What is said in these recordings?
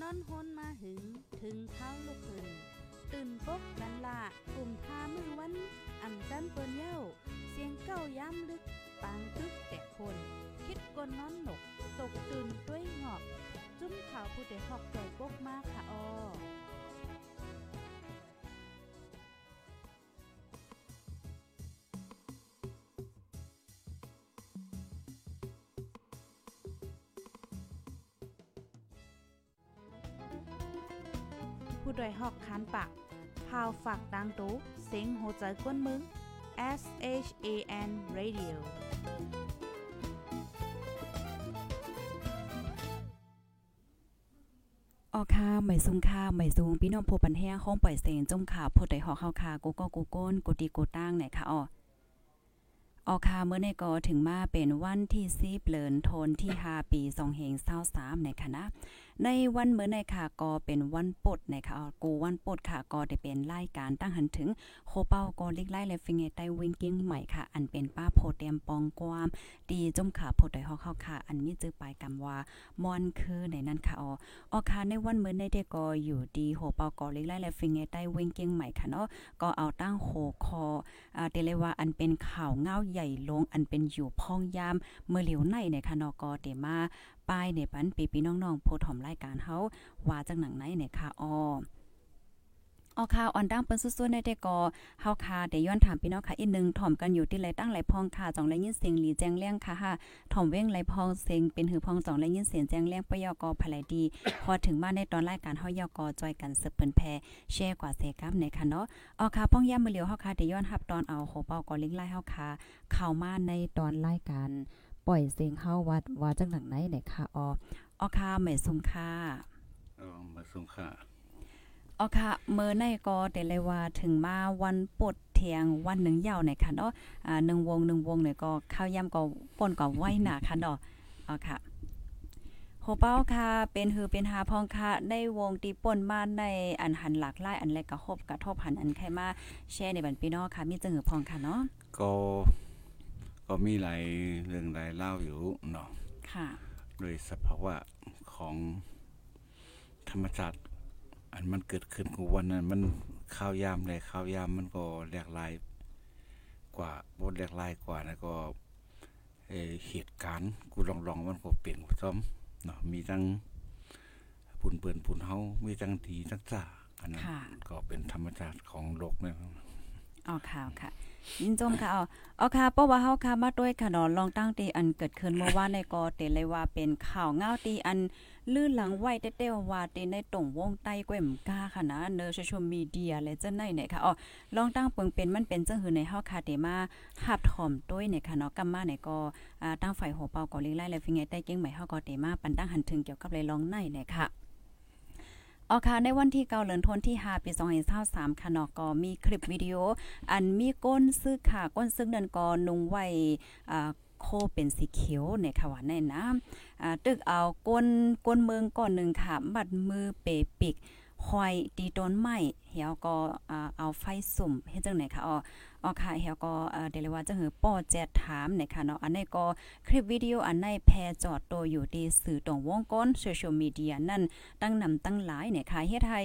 นอนฮนมาหึง ถึงเท้าลูกหึงตื่นปกกันละกลุ่มทามือวันอ่ำจันเปิ้นเย้า เสียงเก้าย้ำลึก ปางตึกแต่คน คิดกนนอนหนก ตกตื่นด้วยหงอบ จุ้มข่าวผู้เด็กหอกใจปกมากค่ะออ ผู้ดยหอกคานปากพาวฝากดังตู้เซ็งโหใจกวนมึง S H A N Radio ออค่ะไม่ซุงค่ะไม่ซุงพี่น้องผู้ปันแห้งห้องปล่อยเสียงจมข่าวผู้ใดหอกเฮาค่ะกูก็กูก้นกูตีกูตั้งไหนค่ะอ้อออค่ะเมื่อในก็ถึงมาเป็นวันที่10เปลินโทนที่5ปี2เฮง23ในคณะ ในวันเมื่อในค่ะก็เป็นวันปดในะคะกูวันปดค่ะก็ได้เป็นรายการตั้งหันถึงโคเป้าก็ลิกไล่และฟิงเงใต้วิงกิ้งใหม่ค่ะ อันเป็นป้าโพเตียมปองกวามดีจมขาโพดอยฮอกเข้าค่ะ อันมีจื้อปลายกำว่ามอนคือในนั้นค่ะอ๋อออค่ะในวันเมื่อในเด็ก็อยู่ดีโหเป้าก็ลิกไล่และฟิงเงใต้วิงกิ้งใหม่ค่ะเนาะก็เอาตั้งโหคออ่าเตเลว่าอันเป็นข่าวเงาใหญ่ลงอันเป็นอยู่พองยามเมื่อเหลียวในในค่ะเนาะก็เตมา ป้ายในปันปีพี่น้องๆโพถ่อมรายการเฮาว่าจังหนังไหนเนี่ยค่ะออออข่าวออนดังเปิ้นสู้ๆในแต่ก็เฮาค่ะได้ย้อนถามพี่น้องค่ะอีกนึงถ่อมกันอยู่ที่ไรตั้งไหลพองค่ะจ่องแลยินเสียงหลีแจ้งเลี้ยงค่ะค่ะถ่อมเว้งไหลพองเสียงเป็นหือพองจ่องแลยินเสียงแจ้งเลี้ยงปยกภายดี พอถึงมาในตอนรายการเฮายกจอยกันสืบเปิ้นแพแชร์กว่าเซกัมในค่ะเนาะออค่ะป้องย่ำมื้อเหลียวเฮาค่ะได้ย้อนรับตอนเอาโหเปาก็ลิงไล่เฮาค่ะเข้ามาในตอนรายการ ปล่อยเสียงเฮาวัดว่าจังหนังไหนเนี่ยค่ะออออค่ะไม่สุมค่ะเออมาส่งค่ะอ๋อค่ะเมื่อในก็ได้เลยว่าถึงมาวันปดเที่ยงวันหนึ่งยาวในค่ะเนาะอ่าหนึ่งวงหนึ่งวงเนี่ยก็ข้าวย่ำก็ป่นก็ไว้หนาค่ะเนาะอ๋อค่ะโหเป้าค่ะเป็นหือเป็นหาพองค่ะได้วงตีป่นมาในอันหันหลากหลายอันแรกก็ฮบกระทบหันอันใครมาแชร์ในบันพี่น้องค่ะมีจังหือพองค่ะเนาะก็ ก็มีหลายเรื่องหลายเล่าอยู่เนาะค่ะโดยสภาวะของธรรมชาติอันมันเกิดขึ้นของวันนั้น มันข้าวยามเลยข้าวยามมันก็แหลกหลายกว่าบ่แหลกหลายกว่านะก็เอ่อเหตุการณ์กูลองลองๆมันก็เปลี่ยนซ้อมเนาะมีทั้งปุ่นเปื่อนปุ่นเฮามีทั้งดีทั้งซ่าอันนั้นค่ะก็เป็นธรรมชาติของโลกเนี่ยอ๋อค่ะค่ะ ยินจมค่ะอ๋ออ๋อค่ะเพราะว่าเฮาค่ะมาด้วยค่ะเนาะลองตั้งตีอันเกิดขึ้นเมื่อวานในก็เตเลยว่าเป็นข่าวเงาตีอันลื่นหลังไหว้เต้ๆว่าตีในตรงวงใต้กว่มกาค่ะนะเนอโซเชียลมีเดียและจังไหนเนี่ยค่ะอ๋อลองตั้งเปิงเป็นมันเป็นจังหือในเฮาค่ะเตมาหับถ่อมด้วยเนี่ยค่ะเนาะกำมาเนี่ยก็อ่าตั้งไฟหัวเป่าก็ลิงไล่และฟิงไงใต้เก่งใหม่เฮาก็เตมาปันตั้งหันถึงเกี่ยวกับเลยลองในเนี่ยค่ะ ออค่ะ ในวันที่เกาเหลินทนที่5ปี2023ค่ะเนาะก็มีคลิปวิดีโอ อันมีก้นซึกค่ะ ก้นซึกนั่นก็นุงไว้อ่าโคเป็นสีเขียวเนี่ยค่ะว่าแน่นะอ่าตึกเอาก้นก้นเมืองก่อนหนึ่งค่ะ บัดมือเปปิกหอยตีต้นไม้เหี่ยวก็อ่าเอาไฟสุ่มเฮ็ดจังไหนค่ะอ๋อ อ๋อค่ะเหี่ยก็เอ่อเดยวเลยว่าจังหือป้อแจดถามเนี่ยค่ะเนาะอันนี้ก็คลิปวิดีโออันในแพร่จอดโตวอยู่ที่สื่อตรงวงก้นโซเชียลมีเดียนั่นตั้งนำตั้งหลายเนี่ยค่ะเฮ็ดให้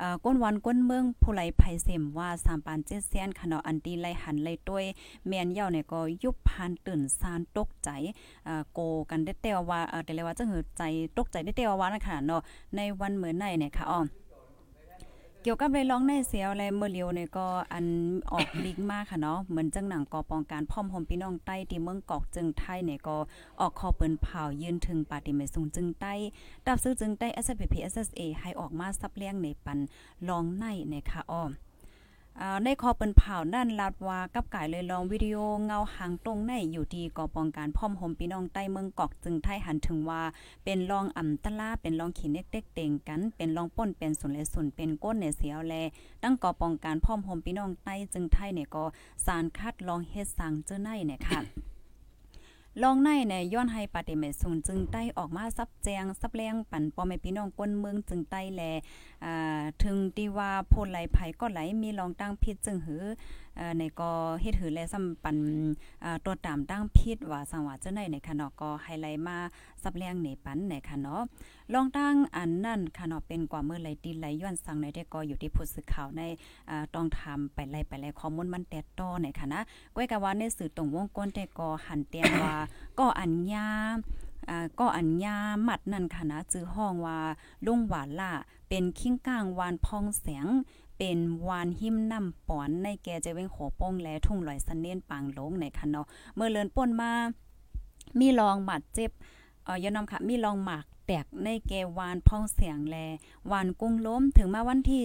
อ่าก้นวันก้นเมืองผู้ไหลไผเสมว่าสามปานเจ็ดแสนค่ะเนาะอันตีไลหันไลต้วยแม่นเย่าเนี่ยก็ยุบพันตื่นซานตกใจอ่าโกกันได้แต่ว่าเอ่อแต่เลยว่าจังหือใจตกใจได้แต่ว่านะคะเนาะในวันเหมือนในเนี่ยค่ะอ้อ เกี่ยวกับเลยร้องในเสียวและเมื่อเลียวเนี่ยก็อันออกลิงก์มากค่ะเนาะเหมือนจังหนังกอปองการพ่อมหอมพี่น้องใต้ที่เมืองกอกจึงไทยเนี่ยก็ออกคอเปิ้นเผายืนถึงปาติเมซุงจึงใต้ดับซื้อจึงใต้ SPP SSA ให้ออกมาซับเลี้ยงในปันร้องในเนี่ยค่ะอ้อม ในคอเปิ้นเผานั่นลาดว่ากับกายเลยลองวิดีโอเงาหางตรงในอยู่ที่กอปองการพ่อมหมพี่น้องใต้เมืองกอกจึงไทยหันถึงว่า เป็นรองอำตะลาเป็นรองขีเน็กเด็กเต่งกัน เป็นรองป้นเป็นส่วนและส่วนเป็นก้นเนี่ยเสียวแลตั้งก่อปองการพ่อมหมพี่น้องใต้จึงไทยเนี่ยก็สารคัดลองเฮ็ดสังเจอในเนี่ยค่ะ ลองในเนี่ยย้อนให้ปฏิเมตศูนจึงใต้ออกมาซับแจงซับแรงปั่นปอม่พี่น้องก้นเมืองจึงใต้แลอ่าถึงที่ว่าโพลไหลไผก็ไหลมีลองตั้งพิษจึงหือในก็เฮ็ดหือและซ้ำปันอ่าตัวตามตั้งพิษว่าสังว่าจังได๋ในค่ะเนาะก็ไฮไลท์มาสับเลียงในปันในค่ะเนาะลองตั้งอันนั่นค่ะเนาะเป็นกว่าเมื้อไหลตีไหลย้อนสังในได้ก็อยู่ที่ผู้สื่อข่าวในต้องทำไปไล่ไปไล่ข้อมูลมันแตกต่อในค่ะนะก้อยกะว่าในสื่อตรงวงกลแต่ก็หันเตียงว่าก็อัญญาอ่าก็อัญญามัดนั่นค่ะนะจื้อห้องว่าลุงหวานล่ะเป็นคิงก้างวานพองแสง เป็นวานหิมน้ำปอนในแกจะเว้งโขโป้งและทุ่งลอยสันเนียนปางหลงในคันเนาะเมื่อเลินป่นมามีรองบาดเจ็บ ออยานอมค่ะ มีรองหมากแตกในแกวานพ่องเสียงแลวานกุ้งล้มถึงมาวันที่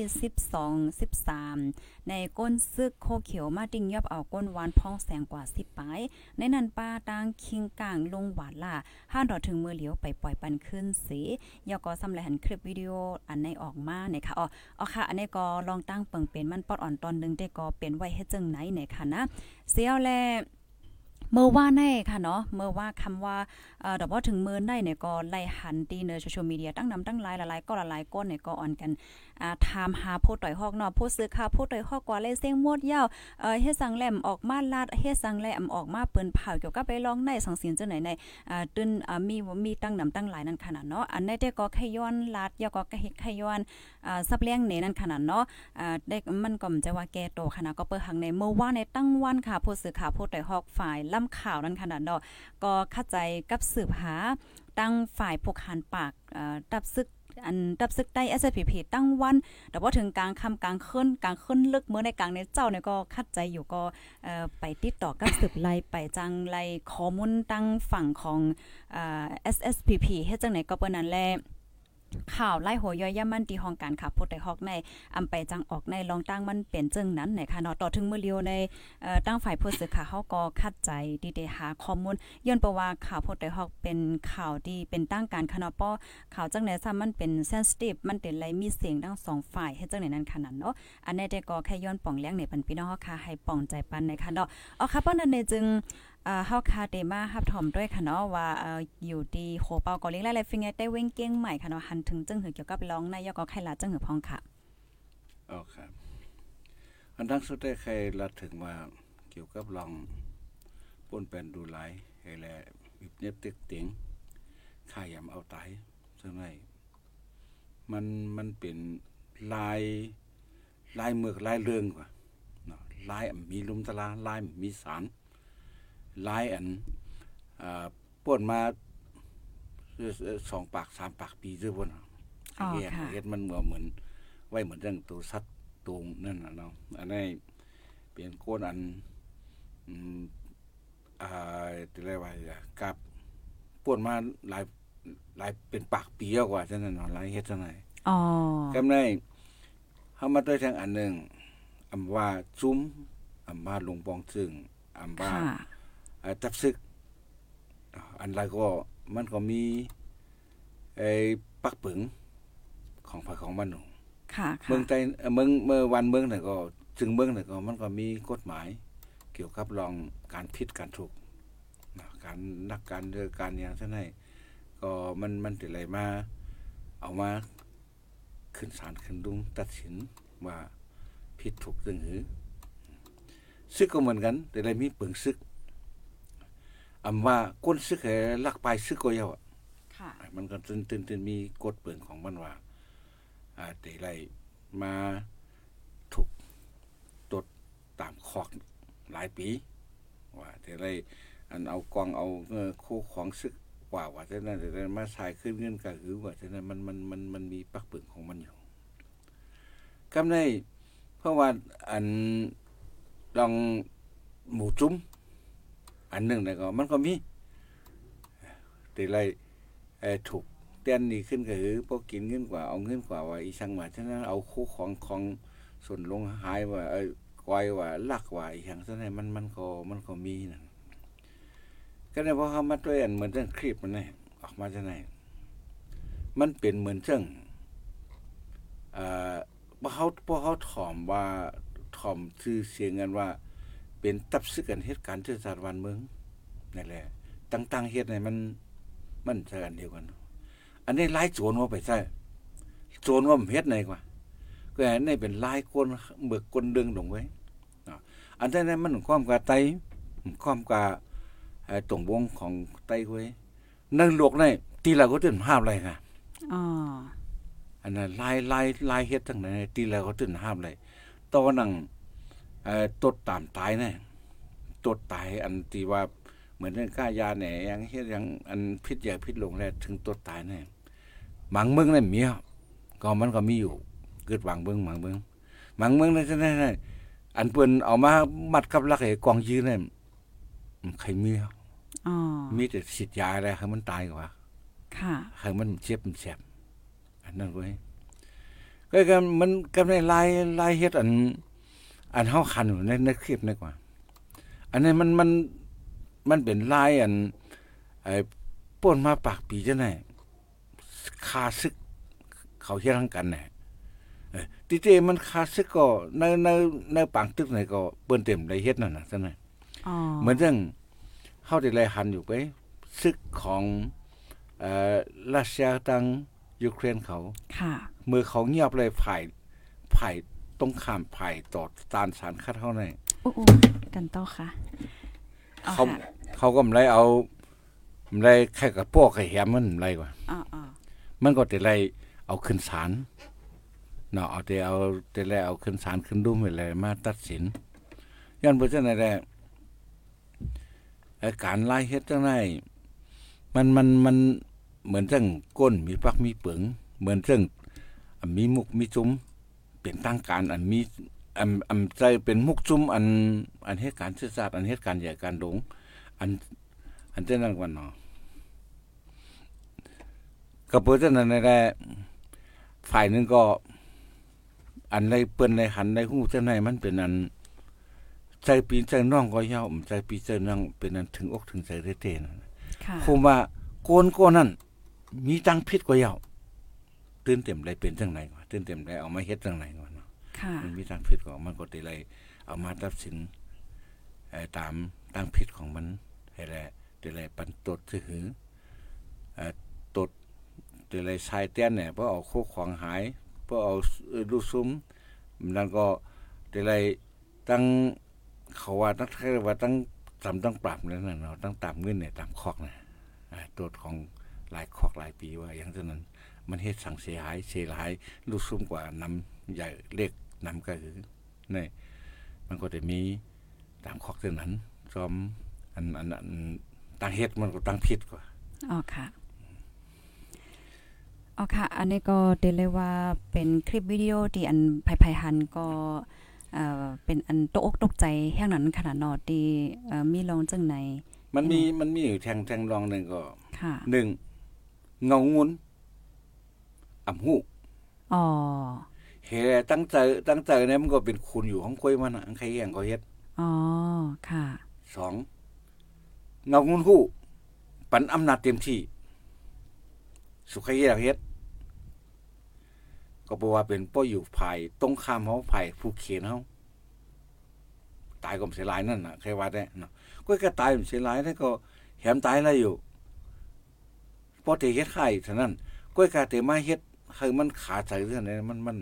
12 13 ในก้นซึกโคเขียวมาติงยอบเอาก้นวานพ่องแสงกว่า 10ปาย ในนั้นป้าตังคิงกลางลงหวานล่ะห้านดอถึงมือเหลียวไปปล่อยปันขึ้นสียอก็สำหรับหันคลิปวิดีโออันในออกมาเนี่ยค่ะอ๋ออ๋อค่ะ อันนี้ก็ลองตั้งเปิงเป็นมันปอดอ่อนตอนหนึงได้ก็เป็นไว้เฮ็ดจังไหนเนี่ยค่ะนะเสียวแล เมื่อว่าในค่ะเนาะเมื่อว่าคำว่าเอ่อดอกว่าถึงเมือได้เนี่ยก็ไล่หันตีเนอโซเชียลมีเดียตั้งนำตั้งหลายหลายก็หลายก้นเนี่ยก็ออนกันอ่าถามหาผู้ต่อยฮอกเนาะผู้ซื้อข่าวผู้ต่อยฮอกกว่าเลยเสียงมวดยาวเอ่อเฮ็ดสังแหลมออกมาลาดเฮ็ดสังแหลมออกมาเปิ้นเผาเกี่ยวกับไปลองในสังสินจังไหนในอ่าตึนอ่ามีมีตั้งนำตั้งหลายนั่นขนาดเนาะอันได้แต่ก็แค่ย้อนลาดยาก็แค่แค่ย้อนอ่าซับเลี้ยงเนนั่นขนาดเนาะอ่าได้มันก็มจะว่าแกโตขนาดก็เปิดหังในเมื่อว่านในตั้งวันค่ะผู้สื่อข่าวผู้ต่อยฮอกฝ่ายล่ำข่าวนั่นขนาดเนาะก็เข้าใจกับสืบหาตั้งฝ่ายพวกหันปากตับซึก อันตับซึกได้ SPP ตั้งวัน แต่ว่าถึงกลางค่ำกลางคืนกลางคืนลึกเมื่อในกลางในเจ้าเนี่ยก็คัดใจอยู่ก็ไปติดต่อกับสืบไล่ไปจังไล่ข้อมูลตั้งฝั่งของอ่า SSPP เฮ็ดจังไหนก็เปิ้นนั้นแหละ ข่าวไล่หัวย่อยย่ามันตีห้องการขับพดได้ฮอกในอำไปจังออกในลองตั้งมันเป็นจึงนั้นไหนค่ะเนาะต่อถึงมื้อเลียวในตั้งฝ่ายผู้สื่อข่าวเฮาก็คัดใจดีเดหาข้อมูลย้อนประว่าข่าวพดได้ฮอกเป็นข่าวที่เป็นตั้งการค่ะป้อข่าวจังไหนซ้ำมันเป็นเซนซิทีฟมันเป็นไรมีเสียงทั้งสองฝ่ายเฮ็ดจังไหนนั้นขนาดเนาะอันนี้ได้ก็แค่ย้อนป่องเลี้ยงในปันพี่น้องเฮาค่ะให้ป่องใจปันในค่ะเนาะเอาค่ะป้อนั้นในจึง อ่าเฮาคาเดมาฮับถอมด้วยค่ะเนาะว่าเอ่ออยู่ดีโคเปาเกาหลีหลายๆฟิงไงได้เว้งเก้งใหม่ค่ะเนาะหันถึงจึงหือเกี่ยวกับร้องในยก็ไข่ลาจึงหือพองค่ะอ๋อครับอันทั้งสุดได้ใครรัดถึงว่าเกี่ยวกับลองป่นแปลนดูหลายให้แลวิบเน็บตึกเตียงข่ายำเอาตายซึ่งไงมันมันเป็นลายลายเมือกลายเรืองกว่าเนาะลายมีลุมตะลาลายมีสาร ลายอันอ่าป่นมาเอ่อเอ่อสองปากสามปากปีด้วยบ่เนาะอ๋อเฮ็ดค่ะเฮ็ดมันเหมือนเหมือน ไว้เหมือนเรื่องตัวสัตว์ตูงนั่นน่ะเนาะอันนี้เปลี่ยนโกนอันอืมอ่าที่เรียกว่าอะกับปวดมาหลายหลายเป็นปากปีแล้วกว่าฉะนั้นเนาะหลายเฮ็ดจังไดอ๋อกำในเฮามาด้วยทางอันหนึงอำว่าซุ้มอำว่าลงปองซึ่งอำว่าค่ะเอ่อ จับซึกอ่าอันไรก็มันก็มีไอ้ปักปึงของฝ่ายของมันหนูค่ะเมืค่ะองใต้เอ่อเมืองเมื่อวันเมืองเนี่ยก็จึงเมืองเนี่ยก็มันก็มีกฎหมาย เกี่ยวกับรองการผิดการถูกนะการนักการเรือการอย่างเช่นนั้นก็มันมันติอะไรมา เอามาขึ้นศาลขึ้นดุงตัดสินว่าผิดถูกจึงหือซึกก็เหมือนกัน แต่อะไรมีเปิงซึก อำว่าก้นซึกให้ลักไปซึกก็เยาอะค่ะมันก็ตื่นตื่นตื่นมีกฎเปิงของมันว่าอ่าแต่ไรมาถูกตดตามคอกหลายปี ว่าแต่ไรอันเอากองเอาเออคู่ของซึกกว่าว่าแต่นั้นแต่นั้นมาสายขึ้นเงินก็คือว่าแต่นั้นมันมันมันมันมีปักเปิงของมันอยู่กำในเพราะว่าอันลองหมูจุ้ม อันหนึ่งนี่ก็มันก็มีแต่ไรถูกเตียนนี่ขึ้นก็คือพวกกินเงินกว่าเอาเงินกว่าว่าอีสังว่าฉะนั้นเอาคู่ของของส่วนลงหายว่าเอ้ยกอยว่าลักว่าอีหยังซะนั้นมันมันก็มันก็มีนั่นก็ได้พอเขามาด้วยอันเหมือนเรื่องคลิปมันนี่ออกมาจากไหนมันเป็นเหมือนเรื่องเอ่อพอเขาพอเขาถ่อมว่าถ่อมชื่อเสียงกันว่า เป็นตับซึกกันเหตุการณ์ที่สารวันเมืองนั่นแหละต่าง ๆเหตุเนี่ยมัน มันใช่กันเดียวกัน อันนี้ลายโจรว่าไปใช่โจรว่ามันเฮ็ดไหนกว่าก็อันนี้เป็นลายคนเบิกคนดึงลงไว้เนาะอันนั้นมันความกับไตความกับไอ้ตรงวงของไตเว้ยนั่นลวกในตีละก็ตื่นห้ามอะไรค่ะอ๋ออันนั้นลายลายลายเฮ็ดทั้งนั้นตีละก็ตื่นห้ามเลยตอนนั้นเอ่อ ตดตามตายแน่ตดตายอันที่ว่าเหมือนเรื่องค่ายาแหน่ยังเฮ็ดยังอันพิษใหญ่พิษลงแล้วถึงตดตายแน่หมังเมืองนั่นมีอะก็มันก็มีอยู่ เกิดหวังเบิ่งหมังเบิ่งหมังเมืองนั่นนั่นอันเปิ้นเอามามัดกับลักไอ้กองยืนนั่นใครมีอะอ๋อมีแต่ฉีดยาอะไรให้มันตายกว่าค่ะให้มันเจ็บมันแสบอันนั้นเว้ยก็กันมันก็ในลายลายเฮ็ดอัน อันเฮาคันอยู่ในในคลิปนี่กว่า อันนี้มันมันมันเป็นลายอันไอ้ป่นมาปากปีจังได๋คาซึก เขาเฮ็ดทางกันแหน่เออติเตมันคาซึกก็ในในในปางตึกไหนก็เปิ้นเต็มได้เฮ็ดนั่นน่ะซั่นน่ะอ๋อเหมือนเรื่องเฮาได้ไล่หันอยู่ไปซึกของเอ่อรัสเซียตังยูเครนเขา ค่ะ มือเขาเงียบเลยผ่ายผ่าย ตรงข้ามผ่ายต่อตานสารคัดเท่านั้นอู้อู้กันต่อค่ะอ๋อเขาค่ะเขาก็ไม่ได้เอาไม่ได้แค่กับพวกไข่แหมมันไรกว่าอ๋ออ๋อมันก็แต่ไรเอาขึ้นศาลเนาะเอาแต่เอาแต่ไรเอาขึ้นศาลขึ้นดุมไปเลยมาตัดสินย้อนเพราะฉะนั้นแหละไอ้การไล่เฮ็ดจังไดมันมันมันเหมือนจังก้นมีปักมีเปิงเหมือนจังอันมีมุกมีจุ้ม เป็นตั้งการอันมีอันอันใจเป็นมุกจุ้มอัน อันเหตุการณ์ซื่อสัตย์อันเหตุการณ์ใหญ่การหลงอัน อันเจ้านั้นกว่าเนาะก็เพราะฉะนั้นแหละฝ่ายหนึงก็ อันในเปิ้นในหันในหูเจ้าในมันเป็นอันใจปีใจน้องก็ยาวใจปีใจน้องเป็นอันถึงอกถึงใจได้เตนค่ะคุมว่าโกนโกนนั่นมีตังพิษกว่ายาว ตื่นเต็มได้เป็นจังไหนกว่าตื่นเต็มได้เอามาเฮ็ดจังไหนกว่าเนาะค่ะมันมีตังพิษกว่ามันก็ได้เลยเอามาตัดสินเอ่อตามตังพิษของมันให้แลได้เลยปันตดถือเอ่อตดได้เลยชายเตี้ยนเนี่ยเพราะเอาโคกของหายเพราะเอาเอ่อลูกซุ้มนั่นก็ได้เลยตั้งเขาว่าตั้งแค่ว่าตั้งตามตั้งปรับนั่นน่ะเนาะตั้งตามเงินเนี่ยตามคอกนะอ่าตดของหลายคอกหลายปีว่าอย่างเท่านั้น มันเฮ็ดสั่งเสียหายเสียหายลูกซุ้มกว่านำใหญ่เล็กนำก็คือนี่มันก็จะมีตามคอกเท่านั้นซ้อมอันอันอันตั้งเฮ็ดมันก็ตั้งผิดกว่าอ๋อค่ะอ๋อค่ะ อันนี้ก็เดเลยว่าเป็นคลิปวิดีโอที่อันไผๆหันก็เอ่อเป็นอันตกอกตกใจแห่งนั้นขนาดนอที่เอ่อมีลองจังไหน มันมีมันมีอยู่แทงแทงรองหนึ่งก็ค่ะหนึ่งเงางุน อ่ำหูอ๋อเฮตั้งใจตั้งใจเนี่ยมันก็เป็นคุณอยู่ของคุยมันน่ะอันใครแย่งก็เฮ็ดอ๋อค่ะสองเงางุนหู้ปันอำนาจเต็มที่ สุขอยากเฮ็ดก็บอกว่าเป็นป้ออยู่ภายตรงข้ามเฮาภายผู้เขียนเฮาตายก็บ่เสียหลายนั่นน่ะใครว่าได้เนาะก็ก็ตายบ่เสียหลายแล้วก็แถมตายแล้วอยู่พอที่เฮ็ดไข่เท่านั้นก็กะแต่มาเฮ็ด ให้มันขาดใจเท่านั้นมันมัน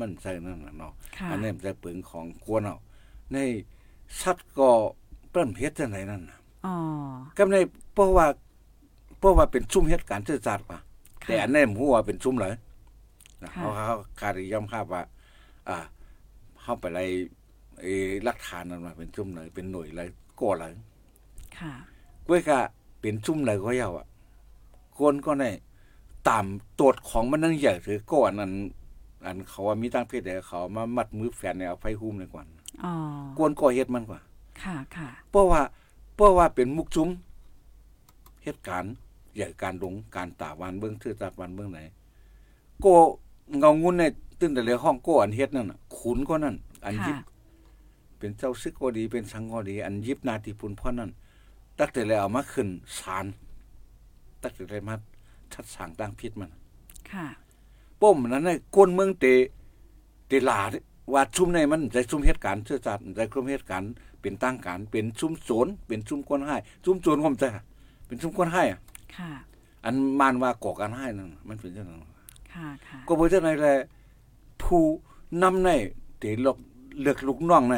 มันใส่นั่นน่ะเนาะค่ะอันนี้มันจะเปลืองของกวนเอาในสัตว์ก็เปิ้นเฮ็ดจังไดนั่นน่ะอ๋อก็ในเพราะว่าเพราะว่าเป็นซุ่มเฮ็ดการซื่อสัตย์ว่าค่ะแต่อันนี้ผมว่าเป็นซุ่มเลยนะค่ะเขาเขาการยอมรับว่า อ่าเฮาไปไล่ไอ้หลักฐานนั้นมาเป็นซุ่มเลยเป็นหน่วยเลยก่อเลยค่ะก้วยก็เป็นซุ่มเลยก็ยาวอะคนก็ใน ตามตรวจของมันนั่งใหญ่ถือก่อนอันอันเขาว่ามีตั้งเพศแต่เขามามัดมือแฟนเนี่ยเอาไฟหุ้มเลยก่อนอ๋อกวนก่อเฮ็ดมันกว่า ค่ะค่ะเพราะว่าเพราะว่าเป็นมุกจุ้มเหตุการณ์ใหญ่การลงการตาวันเบื้องทื่อตาวันเบื้องไหนโกเงางุนในตื้นแต่เลยห้องโกอันเฮ็ดนั่นน่ะขุนก็นั่น อันยิค่ะบเป็นเจ้าซึกก็ดีเป็นสังก็ดี อันยิบนาทีพุนพ่อนั่น ตั้งแต่เลยเอามาขึ้นศาลตั้งแต่เลยมา ทัดสั่งตั้งพิษมันค่ะป้มนั้นในก้นเมืองเตเตลาว่าชุมในมันใจชุมเหตุการณ์เชื่อจัดใจชุมเหตุการณ์เป็นตั้งการเป็นชุมโสนเป็นชุมคนให้ชุมโสนผมใจเป็นชุมคนให้อะค่ะ อันมานว่าก่อการให้นั่นน่ะมันเป็นจังนั้นค่ะค่ะก็เพราะฉะนั้นแหละผู้นำในเตลกเลือกลูกน้องใน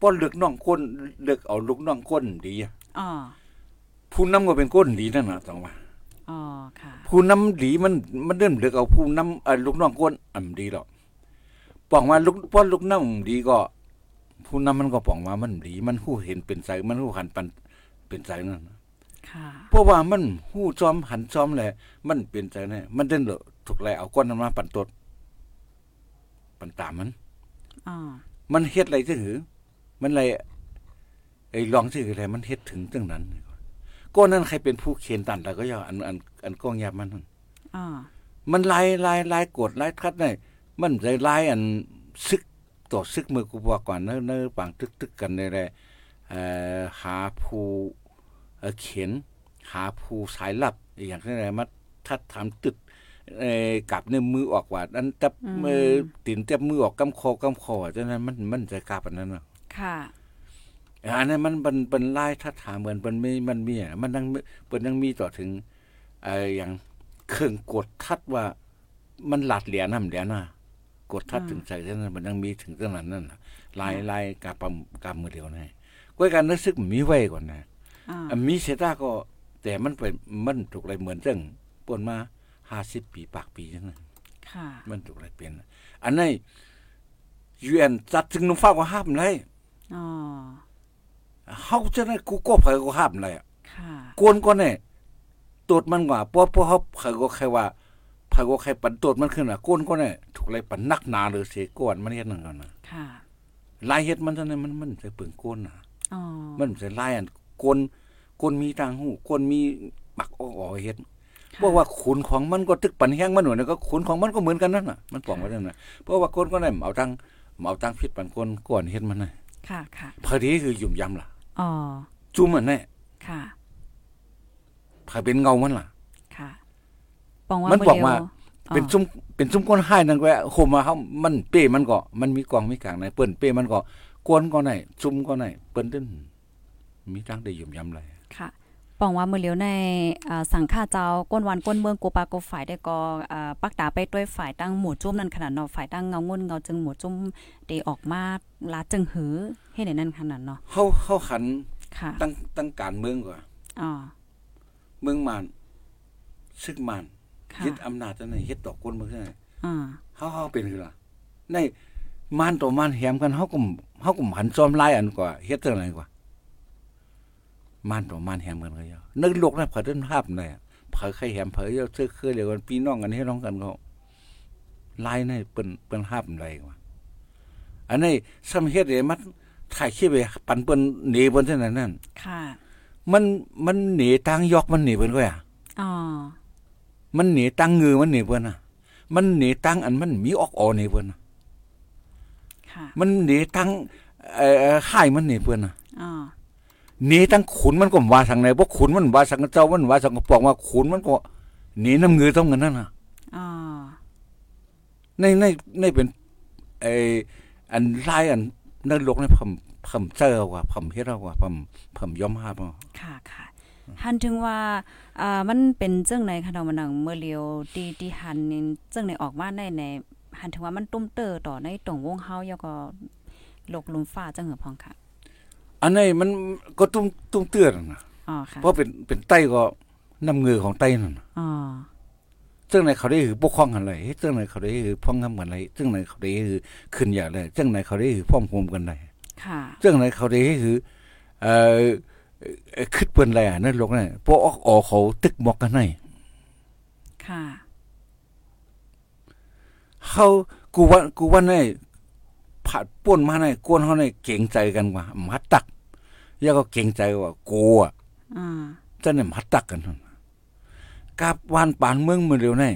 ป้อนเลือกน้องก้นเลือกเอาลูกน้องก้นดีอะอ๋อผู้นำก็เป็นก้นดีนั่นน่ะต้องว่า อ๋อค่ะ ผู้นำดีมันมันเดินเลือกเอาผู้นำเอ่อลูกน้องก้นอ่ำดีหรอกบอกว่าลูกป้อนลูกน้องดีก็ ผู้นำมันก็บอกว่ามันดีมันฮู้เห็นเป็นใจมันฮู้หันปันเป็นใจนั่นน่ะค่ะเพราะว่ามันฮู้จอมหันจอมแหละมันเป็นใจแน่มันเดินเลอะถูกแลเอาก้นนั้นมาปันตดปันตามมันอ๋อมันเฮ็ดอะไรจังหือ มันอะไรไอ้ลองชื่ออะไรมันเฮ็ดถึงจังนั้น ก็นั้นใครเป็นผู้เขียนตันแล้วก็อย่าอันอันอันกองยับมันนั่นอ๋อมันลายลายลายกดลายคัดได้มันใจลายอันซึกต่อซึกมือกูบอกก่อนเนอะเนอะปางตึกตึกกันได้แหละเอ่อหาผู้เอ่อเขียนหาผู้สายลับอหย่างนั้นแหละมาทัดทำตึกเอ่อกลับเนี่ยมือออกว่าอันจับมือตินจับมือออกกำคอกำคอฉะนั้นมันมันจะกลับอันนั้นน่ะค่ะ อันนั้นมันเป็นเป็นลายทัดถามเหมือนมันไม่มันมีอะมันยังเปิ้นยังมีต่อถึงเอ่ออย่างเครื่องกดทัดว่า มันหลัดเหรียญนำเหรียญน่ะกดทัดอืมถึงใจเท่านั้นมันยังมีถึงตรงนั้นนั่นน่ะลายลายกาปำกามือเดียวนี่ก้อยการนึกซึกมันมีไว้ก่อนนะอ๋ออันมีเสยตาก็ แต่มันเป็นมันถูกอะไรเหมือนจังป่นมา50ปีปากปีจังนั้นค่ะมันถูกอะไรเป็นอันนี้ UN จัดถึงนุ่มฟ้าก็ห้ามเลยอ๋อ เฮาจะได้กูก็เผยก็ห้ามเลยอะค่ะกวนก็เนี่ยตรวจมันกว่าเพราะเพราะเขาเผยก็แค่ว่าเผยก็แค่ปันตรวจมันขึ้นอะกวนก็เนี่ยถูกอะไรปันนักหนาหรือเสียกวนมันเฮ็ดนั่นก่อนนะค่ะลายเฮ็ดมันเท่านั้นมันมันจะเปลืองกวนน่ะอ๋อมันจะลายอันกวนกวนมีทางหูกวนมีปักอ้อๆเฮ็ดค่ะเพราะว่าขุนของมันก็ตึกปันแห้งมันหน่วยก็ขุนของมันก็เหมือนกันนั่นน่ะ มันบอกว่านั่นน่ะเพราะว่ากวนก็ได้เอาตังเอาตังผิดปันกวนก่อนเฮ็ดมันน่ะค่ะค่ะพอดีคือยุ่มยำล่ะ อ๋อจุ่มอันนี้ค่ะพอเป็นเงามันล่ะ ค่ะปองว่ามันมื้บอกว่าดียวเป็นซุ้มเป็นซุ้มก้นให้นั่นก็โคมมาเฮามันเป้มันก็มันมีกองมีกลางในเปิ้นเป้มันก็กวนก็ไหนซุ้มก็ไหนเปิ้นตึ้นมีทางได้ยุ่มยำเลยค่ะ ปองว่ามือเหลียวในอ่าสังฆาเจ้าก้นวันก้นเมืองกูปากูฝ่ายได้ก็อ่าปักตาไปด้วยฝ่ายตั้งหมู่จุ้มนั่นขนาดเนาะฝ่ายตั้งเงางุ่นเงาจึงหมู่จุ้มเดออกมาลาจึงหือเฮ็ดในนั้นขนาดเนาะเฮาเฮาขันค่ะตั้งตั้งการเมืองก่อนอ๋อเมืองมานซึกมานค่ะยึดอำนาจจังได๋เฮ็ดต่อคนเมืองจังได๋อ่าเฮาเฮาเป็นคือล่ะในมานต่อมานแหมกันเฮาก็เฮาก็หันซ้อมลายอันกว่าเฮ็ดจังไดกว่า มานต่อมานแหมกันก็เยอะนึกโลกนะเผาเดินภาพได้อะเผาใครแหมเผาเยอะซื้อคือเดียวกันพี่น้องกันให้น้องกันก็ลายในเปิ้นเปิ้นห้ามไรวะอันนี้ซ้ำเฮ็ดให้มันถ่ายคลิปไปปันเปิ้นหนีเปิ้นเท่านั้นนั่นค่ะ มันมันหนีทางยอกมันหนีเปิ้นก็อะอ๋อมันหนีตังงือมันหนีเปิ้นน่ะ มันหนีตังอันมันมีออกออหนีเปิ้นน่ะค่ะมันหนีตังเอ่อค่ายมันหนีเปิ้นน่ะอ๋อ หนีตังขุนมันก็ว่าทางไหนบ่ขุนมันว่าสังเจ้ามันว่าสังกระปองว่าขุนมันก็หนีน้ำงือต้องกันนั่นน่ะอ๋อในในในเป็นไออันลายอันนรกในผมผมเจอว่าผมเฮ็ดเอาว่าผมผมยอมรับเอาค่ะค่ะหันถึงว่าอ่ามันเป็นจังไหนคะเนาะมันหนังเมื่อเลียวตีที่หันนี่จังไหนออกมาในในหันถึงว่ามันตุ้มเตอต่อในตรงวงเฮาแล้วก็โลกลุมฟ้าจังเหรอพองค่ะ อันนี้มันก็ตุ้มตุ้มเตือนนะอ๋อค่ะเพราะเป็นเป็นไต้ก็น้ำเงือของไต้นั่นน่ะอ๋อจังไหนเขาได้คือปกครองกันเลยเฮ็ดจังไหนเขาได้คือพ้องกันกันเลยจังไหนเขาได้คือขึ้นอย่างไรจังไหนเขาได้คือพร้อมโฮมกันได้ค่ะจังไหนเขาได้คือเอ่อเอ่อคิดเปิ้นอะไรอะนั่นลกนั่นพวกออกออกเขาตึกหมอกกันให้ค่ะเขากูว่ากูว่าใน ผัดป่นมาในกวนเขาในเก่งใจกันกว่ามัดตักแล้วก็เก่งใจว่ากูอะอ่าจะเนี่ยมัดตักกันนั่นกับวานปานเมืองมือเดียวนี่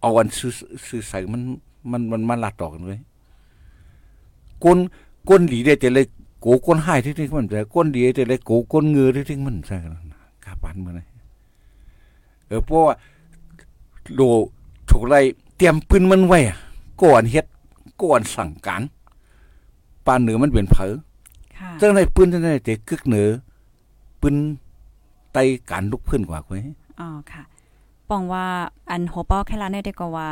เอาวันซื้อซื้อใส่มันมันมันมาลัดต่อกันเลยกวนกวนดีได้แต่เลยโกกวนให้ที่ที่มันแต่กวนดีแต่เลยโกกวนเงือที่ที่มันใส่กันนั่นน่ะกับปานเมืองนี่เออเพราะว่าโลถูกไรเตรียมปืนมันไว้อะก่อนเฮ็ด ก่อนสั่งการปานเหนือมันเป็นเผอค่ะจังไดปืนจังไดเตะกึกเหนือปืนไตการลุกขึ้นกว่าไว้อ๋อค่ะปองว่าอันโหป้อแค่ละเนี่ยได้ก็ว่า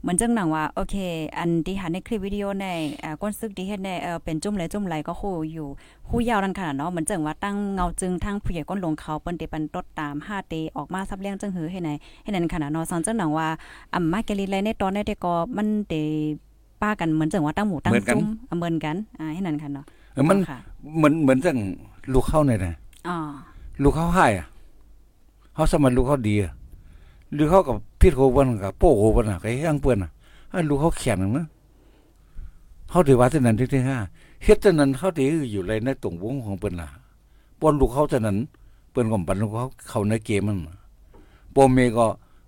เหมือนจังหนังว่าโอเค อันที่หันในคลิปวิดีโอในอ่าก้นซึกที่เฮ็ดในเออเป็นจุ่มไหลจุ่มไหลก็คู่อยู่คู่ยาวนั่นขนาดเนาะเหมือนจังว่าตั้งเงาจึงทั้งผู้ใหญ่ก้นลงเขาเปิ้นเตปันตดตาม5เตออกมาซับเลี้ยงจังหือให้ไหนให้นั่นขนาดเนาะสอนจังหนังว่าอ่ำมาแกลิไลในตอนในแต่ก็มันเต ป้ากันเหมือนจังว่าตั้งหมู่ตั้งจุ่มเหมือนกันอ่าให้นั่นค่ะเนาะเออมันค่ะเหมือนเหมือนจังลูกเข้าเนี่ยนะอ๋อลูกเข้าให้อะเขาสมันลูกเขาดีอะลูกเขากับพิษโควันกับโป้โควันอะไอ้ย่างเปิ้นอะอันลูกเขาแข็งนะเขาถือว่าเท่านั้นที่ที่ห้าเฮ็ดเท่านั้นเขาถืออยู่ในในตรงวงของเปิ้นล่ะปนลูกเขาเท่านั้นเปิ้นก็ปันลูกเขาเข้าในเกมมันโปมเมก็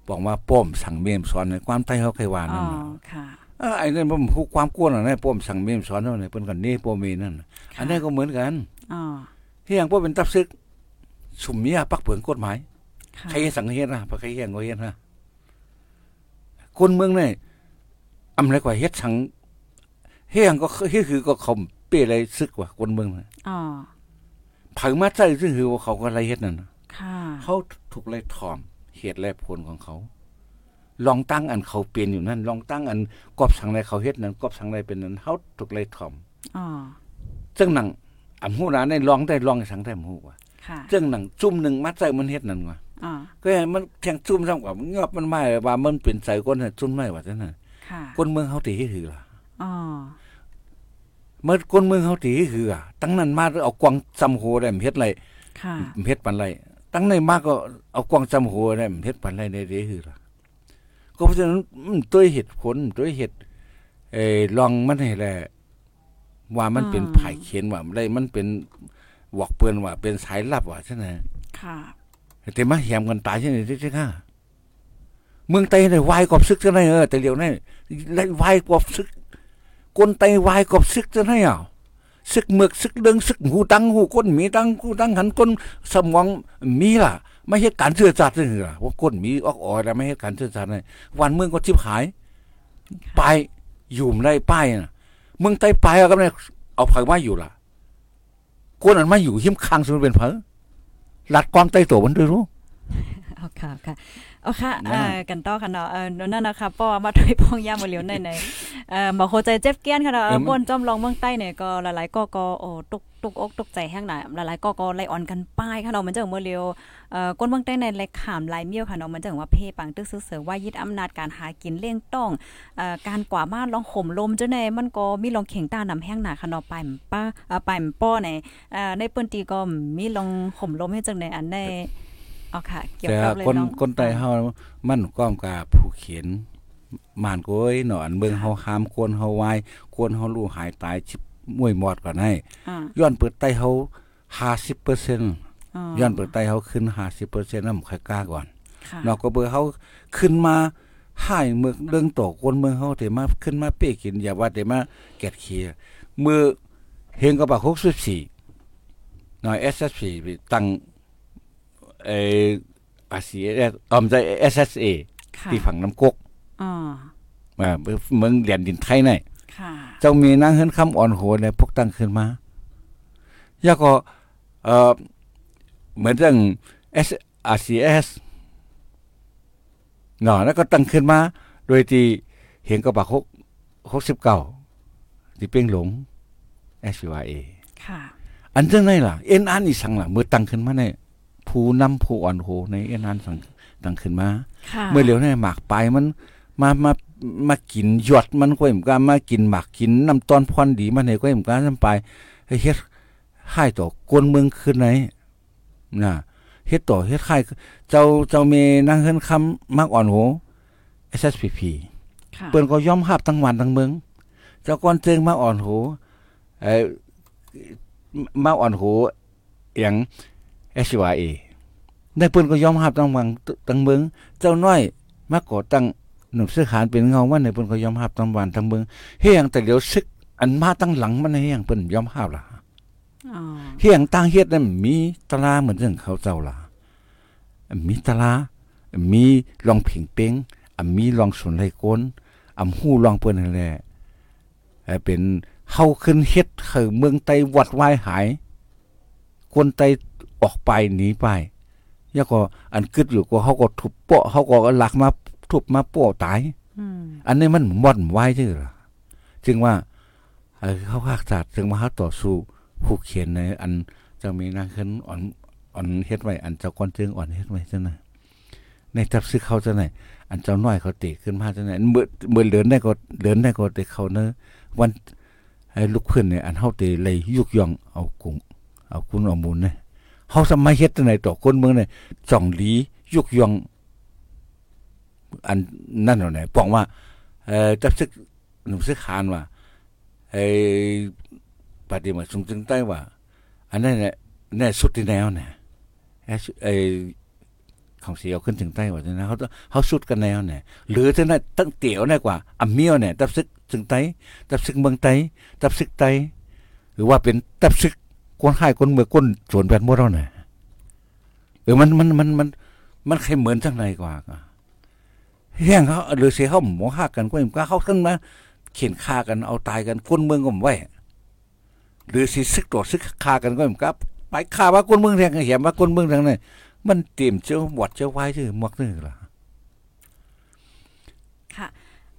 บอกว่าป้อมสั่งเมมสอนในความไทยเขาเคยว่าอ๋นั่อนน่ะค่ะเออ ไอ้นั่นผมคู่ความกวนอะนะป้อมสั่งเมมสอนเท่าไหร่เปิ้นก็นี่ป้อมเมนั่นน่ะอันนี้นก็เหมือนกันอ๋อเฮียงพวกเป็นตับซึกสุมเมียปักเผิงกฎหมายค่ะใครสังเฮ็ดนะพระใครเฮียงก็เฮ็ดนะคนเมืองนี่อำไรกว่าเฮ็ดสังเฮียงก็เฮ็ดคือก็เขาเป้อะไรซึกว่าคนเมืองน่ะอ๋อเผงมาใจซึ่งคือว่าเขาก็อะไรเฮ็ดนั่นน่ะค่ะเขาถูกไล่ถอมเหตุและผลของเขา ลองตั้งอันเขาเปลี่ยนอยู่นั่นลองตั้งอันกอบสังไรเขาเฮ็ดนั้นกอบสังไรเป็นนั้นเขาถูกไล่ถอมอ๋อซึ่งหนังอำหูนาในลองได้ลองให้สังได้หูว่าค่ะซึ่งหนังจุ่มหนึ่งมัดใจมันเฮ็ดนั่นว่าอ๋อก็ให้มันแทงจุ่มซ้ำกับงอบมันไม่ว่ามันเป็นใส่ก้นน่ะจุ่มไม่ว่าจังนั้นค่ะคนเมืองเขาตีให้ถือล่ะอ๋อเมื่อคนเมืองเขาตีให้ถืออะตั้งนั้นมาเอากวางจำโหได้มนเฮ็ดไรค่ะมนเฮ็ดปันไรตั้งในมากก็เอากวางจำโหได้มนเฮ็ดปันไรในเด้ถือล่ะ ก็เพราะฉะนั้นมันด้วยเหตุผลด้วยเหตุเอ่อลองมันให้แหละว่ามันเป็นไผ่เขียนว่าอะไรมันเป็นบอกเปือนว่า เป็นสายลับว่าใช่ไหมค่ะแต่มาแหมกันตายใช่ไหมที่ที่ข้าเมืองไต้ได้วายกอบซึกจะไหนเออแต่เดี๋ยวนี้ได้วายกอบซึกคนไต้วายกอบซึกจะไหนอะซึกเมือกซึกเดิงซึกหูตังหูก้นมีตังหูตังหันก้นสมองมีล่ะ ไม่ใช่การเชื่อจัดเลยล่ะว่าก้นมีออกอ่อยแล้วไม่ใช่การเชื่อจัดเลยวันเมืองก็ชิบหายไปอยู่ไม่ได้ป้ายน่ะเมืองใต้ไปเอาก็ไม่ได้เอาไผมาอยู่ล่ะคนอันมาอยู่หิมคังสมเป็นเผอลัดความใต้ตัวมันด้วยรู้เอาค่ะค่ะ เอาค่ะนะเอ่อกันต่อค่ะเนาะเออนั่นนะคะป้อมาด้วยพองยามมาเหลียวในในเอ่อบ่เข้าใจเจ็บเกี้ยนค่ะเนาะเออมันบ่นจอมลองเมืองใต้เนี่ยก็หลายๆก็ก็โอ้ตกตกอกตกใจแห้งหน่อยหลายๆก็ก็ไล่อ่อนกันป้ายค่ะเนาะมันจังเมื่อเร็วเอ่อก้นเมืองใต้ในไล่ขามลายเมี้ยวค่ะเนาะมันจังว่าเพปังตึกซึกเสือว่ายึดอำนาจการหากินเลี้ยงต้องเอ่อการกว่ามาลองข่มลมเจ้าในมันก็มีลองเข่งตานำแห้งหนาค่ะเนาะไปมป้าเอ่อไปมป้อในเอ่อในเปิ้นตีก็มีลองข่มลมให้จังในอันใน เอาค่ะเกี่ยวแต่กับเลยคนลองคนไต้เฮามันก้อมกับผู้เขียนมานโกยหนอนเมืองเฮาหามคนเฮาไว้คนเฮารู้หายตายชิบมวยหมอดก่อนให้อ่าย้อนเปิดไต้เฮา50%อ๋อย้อนเปิดไต้เฮาขึ้น50%นำค่อยกล้าก่อนค่ะนอกก็เบอร์เฮาขึ้นมาให้เมืองเรื่องตกคนเมืองเฮาแต่มาขึ้นมาเป้กินอย่าว่าแต่มาแกดเขียมือเฮงก็บัก64หน่อย SSP ไปตั้ง เอ่ออาเซียออมใจ SSA ค่ะที่ฝั่งน้ำกกอ๋ออ่าเมืองแดนดินไทยนี่ค่ะเจ้ามีนางเฮินคำอ่อนโหนเนี่ยพวกตั้งขึ้นมาแล้วก็เอ่อเหมือนเรื่อง S RCS เนาะแล้วก็ตั้งขึ้นมา โดยที่เห็นกับบักหกหกสิบเก้าที่เป้งหลง SUA ค่ะอันเรื่องไหนล่ะ เอ็นอันอีสังล่ะเมื่อตั้งขึ้นมาเนี่ย ผู้นำผู้อ่อนโหในเอ็นอันสังตังขึ้นมา เมื่อเหลียวเนี่ยหมากไปมันมามามากินหยดมันก็เหมือนกันมากินหมากกินน้ำตอนพรดีมันให้ก็เหมือนกันนำไปเฮ็ดให้ต่อกวนเมืองขึ้นไหนนะเฮ็ดต่อเฮ็ดให้เจ้าเจ้าเมนางเฮิรนคำมักอ่อนโห SSPP ค่ะเปิ้นก็ยอมรับทั้งวันทั้งเมือง เจ้าก่อนเจิงมาอ่อนโหเอ่อมาอ่อนโหอหยัง SYA ได้เปิ้นก็ยอมรับทั้งวันทั้งเมืองเจ้าน้อยมาก่อตั้งหนุ่มเสื้อขานเป็นเงาวันในเปิ้นก็ยอมรับทั้งวันทั้งเมืองเฮียงแต่เดี๋ยวซึกอันมาตั้งหลังมันเฮียงเปิ้นยอมรับล่ะอ๋อเฮียงตั้งเฮ็ดนั้นมีตลาเหมือนเรื่องเขาเจ้าล่ะมีตลามีลองผิงเป้งอะมีลองสวนไรโกนอ่ำฮู้ลองเปิ้นนั่นแหละเอ่อเป็นเฮาขึ้นเฮ็ดคือเมืองไต้วัดวายหายคนไต้ ออกไปหนีไปแล้วก็อันกึดอยู่ก็เขาก็ทุบโปะเขาก็ลักมาทุบมาโปะตายออืมอันนี้มันม่อนไหว้ซื่อล่ะจึงว่าเออเขาภาคศาสตร์จึงว่าเขาต่อสู้ผู้เขียนในอันจะมีนางขึ้นอ่อนอ่อนเฮ็ดไว้อันเจ้าก้อนจึงอ่อนเฮ็ดไว้จังได๋ในจับซึกเขาจังได๋อันเจ้าน้อยเขาติขึ้นมาจังได๋เมื่อเมื่อเลือนได้ก็เลือนได้ก็ได้เขาเนอะวันไอ้ลูกเพิ่นเนี่ยอันเฮาติเลยยุกย่องเอากุ้งเอาคุณเอามูลเนี่ย เฮาสมัยเฮ็ดจังได๋ต่อคนเมืองนี่จ่องหลียุกย่องอันนั่นเนาะไหนป้องว่าเอ่อจับซึกหนุ่มซึกขานว่าไอ้ปฏิมาสูงจึงใต้ว่า อันนั้นเนี่ยแน่สุดที่แนวเนี่ยไอ้ของเสียวขึ้นถึงใต้ว่าจังนะเขาเขาสุดกันแนวเนี่ยหรือจังนั้นตั้งเตี๋ยวได้กว่าอัมเมียวเนี่ยตับซึกถึงใต้ตับซึกเมืองใต้ตับซึกใต้หรือว่าเป็นตับซึก คนให้คนเมืองคนส่วนแปดหมดแล้วเนี่ยเออมันมันมันมันมันใครเหมือนจังไหนกว่าเฮียงเขาหรือเสียเขาหมอฆ่ากันก็ยังกล้าเขาขึ้นมาเขียนฆ่ากันเอาตายกันคนเมืองก็ไม่ไหวหรือสิซึกตัวซึกฆ่ากันก็ยังกล้าไปฆ่าว่าคนเมืองแทงเหียมว่าคนเมืองทางนั้นมันเตรียมเจ้าหวัดเจ้าไว้ชื่อมวกนี่ล่ะค่ะ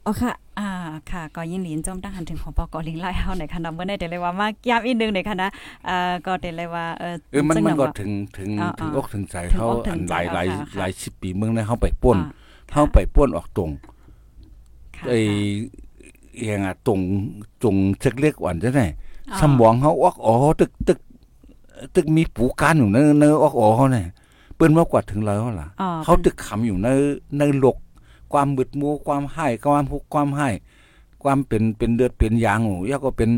อ๋อค่ะอ่าค่ะก็ยินดีจมตั้งหันถึงของปอกอลิงไล่เฮาในอยค่ะนำเมื่อได้เดเลยว่ามากย้ำอีกนึงในอยค่ะนะอ่าก็เดเลยว่าเออเออมันซึ่งมันก็ว่าถึงถึงอ่าถึงอ่าอกถึงใจถึงเขาอกถึอังนใจหลายหลายค่ะค่ะหลายสิบปีเมืองเนี่ยเขาไปป้นอ่าเขาไปป้นออกตรงค่ะไอ้เอียงอะตรงตรงเช็คเล็กอ่อนจะไหนอ่าสมองเขาออกอ๋อตึกตึกตึกมีปูการอยู่เนอเนอออกอ๋อเขาเนี่ยเปิ้นมากกว่าถึงแล้วล่ะอ๋อเขาตึกขำอยู่ในในหลก ความบึดมัวความให้ความทุกข์ความให้ความเป็นเป็นเดือดเป็นยางหูยาก็เป็น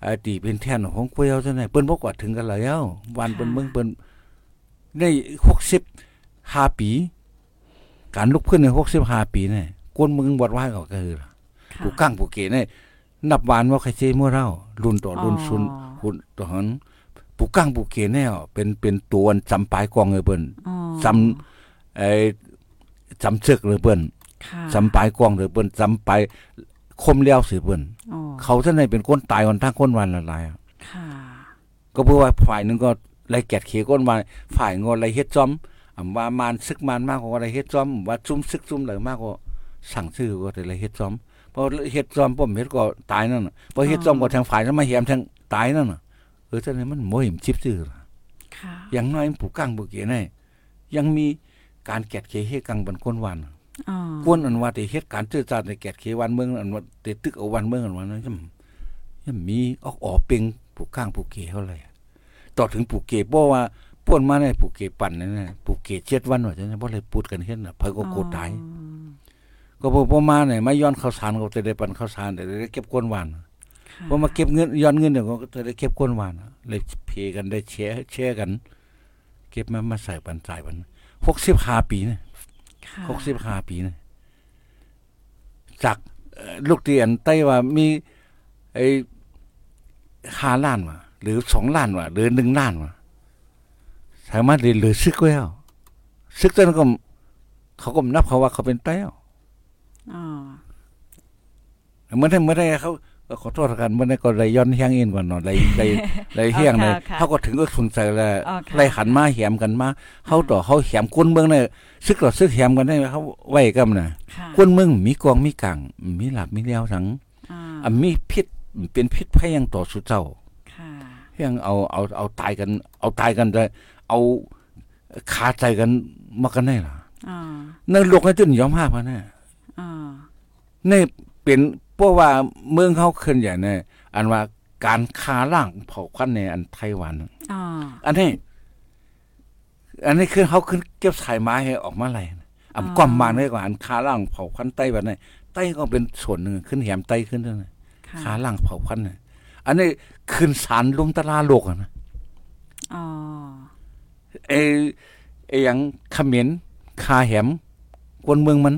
ไอ้ตีเป็นแท่นของคุยเอาจังได๋เปิ้นบ่กว่าถึงกันแล้ววันเปิ้นเมืองเปิ้นใน65ปี การลุกขึ้นใน65ปีเนี่ยกวนเมืองวัดว่าก็คือค่ะผู้กั้งผู้เกเนี่ยนับวานว่าใครเจมั่วเรารุ่นต่อรุ่นอ๋อซุนหุ่นต่อหันผู้กั้งผู้เกเนี่ยเป็นเป็นตัวจำปลายกองเลยเปิ้นอ๋อจำไอ้ จำเชือกเลยเปิ้นค่ะจำปลายกองเลยเปิ้นจำปลายคมเลี้ยวสิเปิ้นอ๋อเขาท่านในเป็นคนตายคนทั้งคนวันละลายอะค่ะก็เพื่อว่าฝ่ายหนึงก็ไล่แกดเขก้นวันฝ่ายงอไล่เฮ็ดจอมอำว่ามานซึกมานมากกว่าไล่เฮ็ดจอมว่าซุ่มซึกซุ่มเหลือมากกว่าสั่งชื่อก็แต่ไล่เฮ็ดจอมเพราะเฮ็ดจอมผมเฮ็ดก็ตายนั่นน่ะเพราะเฮ็ดจอมก็ทางฝ่ายนั้นมาเหียมทางตายนั่นน่ะเออท่านนี้มันบ่เห็นชิบซื่อล่ะค่ะอย่างน้อยผู้กั้งผู้เก๋นี่ยังมี การแกดเขเฮ็ดกังบันคนวันอ๋อกวนอันว่าแต่เฮ็ดการจื้อจาดในแกดเขวันเมืองอันว่าแต่ตึกเอาวันเมืองอันว่านั้นยังยังมีออกออกเป็นผู้กั้งผู้เก๋เท่าไหร่ต่อถึงผู้เก๋บ่ว่าป่วนมาในผู้เก๋ปั่นนั่นน่ะผู้เก๋เจ็ดวันว่าจังบ่เลยพูดกันเฮ็ดน่ะเพิ่นก็โกรธตายก็บ่บ่มาเนี่ยมาย้อนข้าวสารก็จะได้ปั่นข้าวสารได้ได้เก็บก้นหวานค่ะพอมาเก็บเงินย้อนเงินเดี๋ยวก็จะได้เก็บก้นหวานเลยเพกันได้แชร์แชร์กัน เก็บมามาใส่ปันจ่ายปัน 65ปีนะค่ะ65ปีนะจากเอ่อลูกเตียนไต้ว่ามีไอ้5ล้านว่ะหรือ2ล้านว่ะหรือ1ล้านว่ะสามารถเรียนหรือซึกไว้แล้วซึกจนก็เขาก็นับเขาว่าเขาเป็นไต้แล้วอ๋อเมื่อได้เมื่อได้เขาก็ ขอโทษกันเมื่อได้ก็เลยย้อนเฮียงเอ็นก่อนเนาะเลยเลยเลยเฮียงเลยค่ะเขาก็ถึงก็สนใจแล้วอ๋อค่ะเลยหันมาแหมกันมาเขาต่อเขาแหมคนเมืองเนี่ยซึกต่อซึกแหมกันได้เขาไว้กันน่ะค่ะคนเมืองมีกองมีกังมีหลับมีเลี้ยวสังอ่าอะมีพิษเป็นพิษภัยยังต่อสู่เจ้าค่ะยังเอาเอาเอาตายกัน เอาตายกันได้เอาคาใจกันมากันได้ล่ะอ่าในโลกนี้จนยอมห้าพันแน่อ่านี่เป็น เพราะว่าเมืองเขาขึ้นอย่างนี้อันว่าการค้าล่างเผ่าพันธุ์ในอันไต้หวันอ่าอันนี้ อันนี้คือเขาขึ้นเก็บสายไม้ให้ออกมาอะไรนะอ่ำก้อมมาได้กว่าอันค้าล่างเผ่าพันธุ์ไต้หวันนี่ไต้ก็เป็นส่วนหนึ่งขึ้นแหมไต้ขึ้นด้วยนะค่ะค้าล่างเผ่าพันธุ์น่ะอันนี้ขึ้นสารลุมตะลาโลกอะนะอ๋อเอไออย่างเขมิ้นคาแหมคนเมืองมัน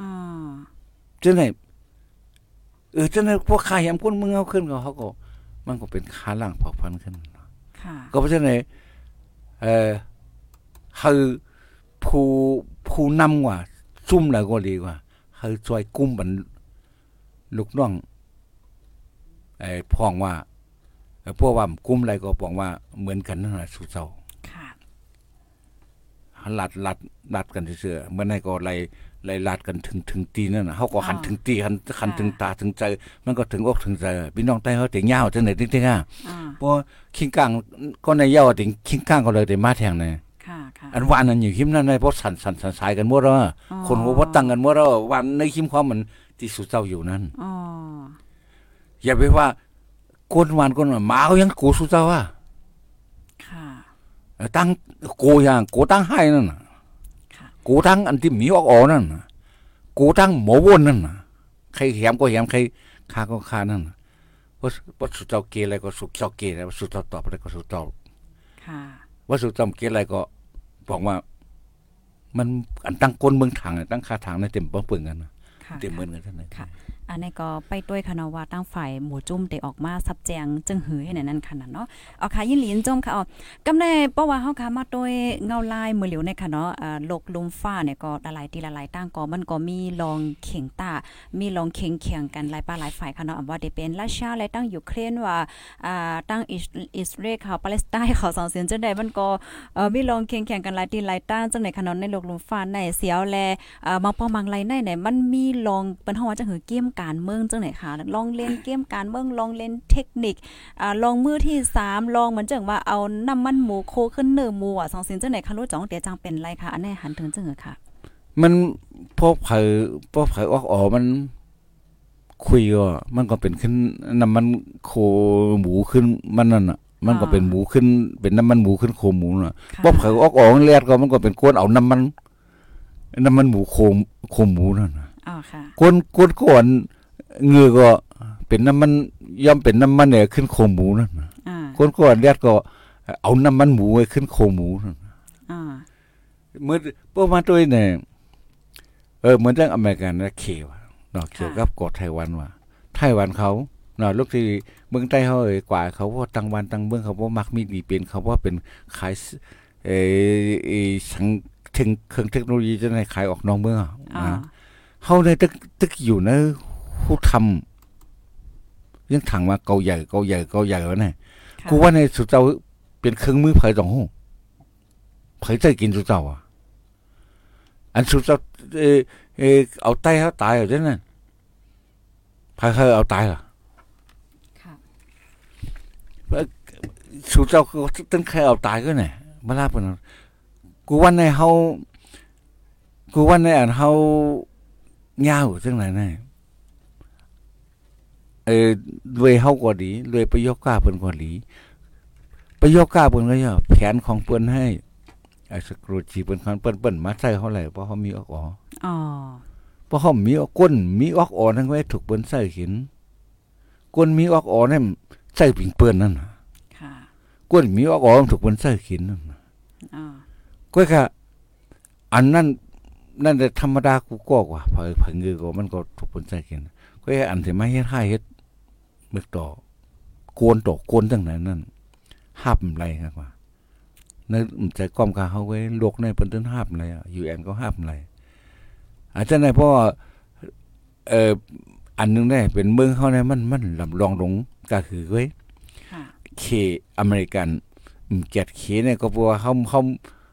อ่าจังไหน เออจังไหนพวกคาแหมคนเมืองเอาขึ้นก็เขาก็ มันก็เป็นค้าล่างเผ่าพันธุ์ขึ้นค่ะก็เพราะฉะนั้นเอ่อคือผู้ผู้นำว่าซุ่มแล้วก็ดีกว่าคือช่วยกุ้มบันลูกน้องไอ้พ้องว่าเอ่อพวกว่ากุ้มอะไรก็บอกว่าเหมือนกันนั่นแหละสุเจ้าค่ะหลัดหลัดหลัดกันเสื่อๆเมื่อไหร่ก็ไล่ ไล่ลาดกันถึงถึงตีนั่นน่ะเฮาก็หันถึงตีหันหันถึงตาถึงใจ มันก็ถึงอกถึงใจพี่น้องใต้เฮาแต่ยาวจังได๋ติ๊งๆอะอ่าบ่คิงกลางก็ในยาวติงคิงกลางก็เลยได้มาแทงเลยค่ะค่ะอันวานนั้นอยู่หิมนั่นได้เพราะสั่นสั่นสั่นสายกันหมดแล้วอะอ๋อคนหัวบ่ตั้งกันหมดแล้ววันในหิมความมันที่สุดเจ้าอยู่นั่นอ๋ออย่าไปว่าก้นวานก้นหมาเขายังกูสุดเจ้าอะค่ะตั้งโกอย่างโกตั้งให้นั่นน่ะค่ะโกตั้งอันที่มีออกออกนั่นน่ะโกตั้งหมอวนนั่นน่ะใครแหมก็แหมใครฆ่าก็ฆ่านั่นน่ะว่าว่าสุดเจ้าเกอะไรก็สุดเจ้าเกอะไรว่าสุดเจ้าตอบอะไรก็สุดเจ้าค่ะว่าสุดเจ้าเกอะไรก็บอกว่า มันอันตั้งก้นเมืองถังอะตั้งคาถังในเต็มเปิ้งกันนะค่ะเต็มเหมือนกันท่านนะค่ะ อันนี้ก็ไปด้วยคณะว่าตั้งฝ่ายหมู่จุ่มได้ออกมาสับแจงจึงหือให้นั่นขนาดเนาะเอาค่ะยินหลีนจมค่ะเอากำได้เพราะว่าเฮาค่ะมาด้วยเงาลายมือเหลียวในค่ะเนาะอ่าโลกลุมฟ้าเนี่ยก็หลายๆตีหลายตั้งก็มันก็มีลองเข่งตามีลองเข่งเคียงกันหลายป้าหลายฝ่ายค่ะเนาะว่าได้เป็นรัสเซียและตั้งยูเครนว่าอ่าตั้งอิสราเอลค่ะปาเลสไตน์เขาสองเสียงจังไดมันก็เอ่อมีลองเข่งเคียงกันหลายตีหลายตั้งจังได๋ค่ะเนาะในโลกลุมฟ้าในเสียวแลเอ่อบางปอมังไรในไหนมันมีลองเป็นห้องว่าจะหือเกมการเมืองจังไหนคะลองเล่นเกมการเมืองลองเล่นเทคนิคอ่าลองมือที่สามลองเหมือนจังว่าเอาน้ำมันหมูโคขึ้นเนื้อหมูอะสองสินจังไหนคะรู้จ่องเดี๋ยวจังเป็นไรคะอันนี้หันถึงจังเหรอค่ะ มันพวกเผยพวกเผยออกออกมันคุยก็มันก็เป็นขึ้นน้ำมันโคหมูขึ้นมันนั่นน่ะมันก็เป็นหมูขึ้น เป็นน้ำมันหมูขึ้นโคหมูน่ะค่ะพวกเผยออกออกเลียดก็มันก็เป็นก้นเอาน้ำมัน น้ำมันหมูโคโคหมูนั่นน่ะ อ๋อค่ะก้นก้นก่อนเหงือก็เป็นน้ำมันย่อมเป็นน้ำมันเนี่ยขึ้นโคหมูนั่นน่ะอ่าก้นก่อนเลียดก็เอาน้ำมันหมูไว้ขึ้นโคหมูนั่นอ่าเมื่อพวกมาตัวเนี่ยเออเหมือนเรื่องอเมริกันนะเขียวเนาะเกี่ยวกับกฎไต้หวันว่าไต้หวันเขาเนาะลูกที่เมืองใต้เขาเอ่ยกว่า เขาว่าตั้งวันตั้งเมืองเขาว่ามักมีดีเป็นเขาว่าเป็นขายสเออเออสังเทคเครื่องเทคโนโลยีจะให้ขายออกนอกเมืองอะอ๋อนะ เขาในตึกตึกอยู่นะผู้ทำยังถังมาเกาใหญ่เกาใหญ่เกาใหญ่แล้วเนี่ยค่ะกูว่าในสุดเจ้าเป็นเครื่องมือเผยสองหูเผยใจกินสุดเจ้าอะอันสุดเจ้าเออเออเอาไตเขาตายเอาเจ้นั่นเผยเขาเอาตายเหรอค่ะสุดเจ้าก็ตั้งใครเอาตายก็เนี่ยมาลาปนกูว่าในเฮากูว่าในอันเฮา เงาวจังไหนเนี่ยเออรวยเฮาก็ดีรวยประโยชน์กล้าเพิ่นก็ดีประโยคกล้าเปิ้นก็อย่าแผนของเปิ้นให้ไอ้สกรูจีเปิ้นคันเปิ้นเปิ้นมาใส่เขาไหลเพราะเขามีออกอออ๋อเพราะเขามีออกก้นมีออกออทั้งไว้ถูกเปิ้นใส่เห็นก้นมีออกออนั่นใส่ปิงเปิ้นนั่นน่ะค่ะก้นมีออกออถูกเปิ้นใส่เห็นนั่นน่ะอ๋อก็แค่อันนั้น นั่นแต่ธรรมดากูก็กว่าเผยเผยเงือก็มันก็ถูกเปิ้นใส่เห็นก็แค่อันที่มาเฮ็ดให้เฮ็ดมึกต่อกวนตกกวนจังไหนนั่นห้ามไรครับว่าในใจกล้อมกาเขาไว้โลกในเปิ้นเติ้นห้ามอะไรอะยูเอ็นก็ห้ามอะไรอาจจะในเพราะว่าเอ่ออันหนึงได้เป็นเมืองเขาเนี่ยมันมันลำลองลงก็คือเว้ยค่ะเคอเมริกันอืมเกียรติเคเนี่ยก็เพราะว่าเขาเขา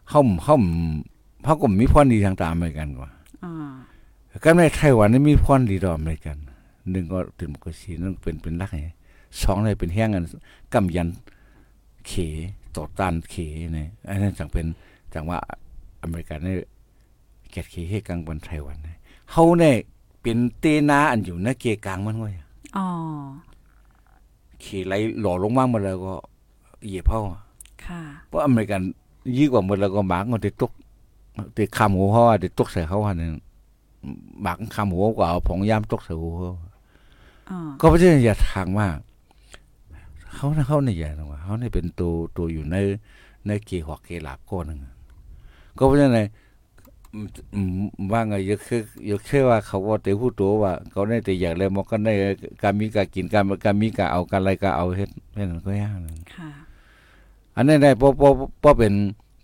เขาเขา เขาก็มีพรดีทางตามอเมริกันกว่าอ๋อก็ในไต้หวันนี่มีพรดีต่ออเมริกันหนึ่งก็ถึงก็สีนั่นเป็นเป็นรักไงสองเลยเป็นแห้งกันกำยันเขต่อต้านเขเนี่ยอันนั้นจังเป็นจังว่าอเมริกันเนี่ยเกียรติเคให้กลางบนไต้หวันเนี่ยเขาเนี่ยเป็นเตนาอันอยู่นะเกกลางมันเว้ยอ๋อเขไหลหล่อลงมาหมดแล้วก็เหยียบเขาค่ะเพราะอเมริกันยี่กว่าหมดแล้วก็หมากมันติดตก ติดคำหัวเขาอะติดตกใส่เขาอันนึงหมากคำหัวกว่าเอาผงยามตกใส่หัวเขาอ๋อก็ไม่ใช่อย่าทางมากเขาเนี่ยเขาเนี่ยอย่าทางว่าเขาเนี่ยเป็นตัวตัวอยู่ในในเกหอกเกลาบก้อนหนึงก็เพราะฉะนั้นอืมอืมว่าไงอย่าคืออย่าแค่ว่าเขาว่าแต่ผู้ตัวว่า เขาได้แต่อยากเลยมันก็ได้การมีการกินการการมีการเอาการอะไรก็เอาเฮ็ดแค่นั้นก็ยากนะค่ะ อันนี้ได้เพราะเพราะเพราะเป็น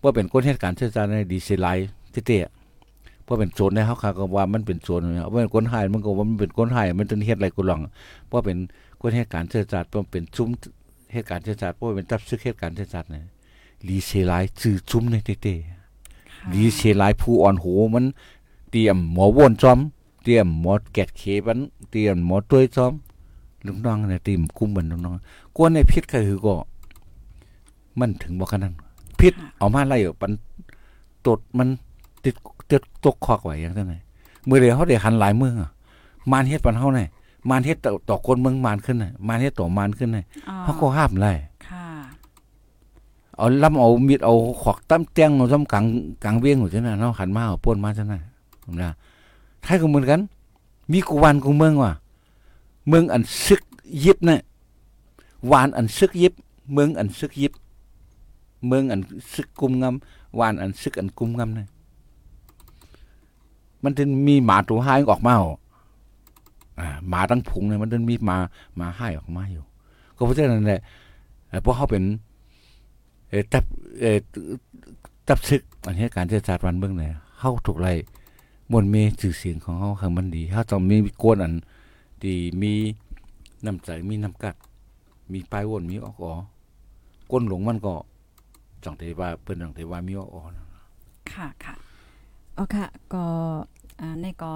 เพราะเป็นคนเหตุการณ์เชื่อใจในดีเซลไลท์เตี้ยๆเพราะเป็นโซนในเขาค่ะก็ว่ามันเป็นโซนเพราะเป็นคนไทยมันก็ว่ามันเป็นคนไทยมันต้องเฮ็ดอะไรกูหลองเพราะเป็นคนเหตุการณ์เชื่อใจเพราะเป็นซุ้มเหตุการณ์เชื่อใจเพราะเป็นตับซึกเหตุการณ์เชื่อใจเนี่ยดีเซลไลท์ชื่อซุ้มในเตี้ยๆค่ะดีเซลไลท์ผู้อ่อนโหมันเตรียมหมอวนซ้อม เตรียมหมอแกดเขบันเตรียมหมอต้วยซ้อมลูกน้องเนี่ยเตรียมกุมบันลูกน้องกวนในพิษก็คือก็ มันถึงบ่คันนั้น พิษเอามาไล่ปันตดมันติดติดตกคอกไว้อย่างนั้นไงมื้อเดียวเขาได้หันหลายเมืองอะมานเฮ็ดปันเฮาไงมานเฮ็ดต่อต่อคนเมืองมานขึ้นน่ะมานเฮ็ดต่อมานขึ้นน่ะอ๋อเขาก็ห้ามไล่ค่ะเอาลำเอามีดเอาขอกตั้มเตียงเอาซ้ำกลางกลางเวียงอยู่จังนั้นเนาะหันมาเอาป้นมาจังนั้นนะไทยก็เหมือนกัน มีกูวันกูเมืองว่ะเมืองอันซึกยิบน่ะวานอันซึกยิบ เมืองอันซึกยิบ เมืองอันซึกกุมงำวานอันซึกอันกุมงำน่ะมันถึงมีหมาตัวห้ายออกมาเอาอ่าหมาตั้งผุงเนี่ยมันถึงมีหมาหมาห้ายออกมาอยู่ ก็เพราะฉะนั้นแหละเพราะเขาเป็นเอตับเอตับซึกอันนี้การเจรจาวันเบื้องไหนเฮาถูกไล่มนต์มีชื่อเสียงของเฮาคือมันดีเฮาต้องมีโกนอันที่มีน้ำใจมีน้ำกัด มีปลายวนมีออกออก้นหลงมันก็ จังเทว่าเพิ่นจังเทว่ามีว่าออนค่ะค่ะโอเคก็อ่าในก็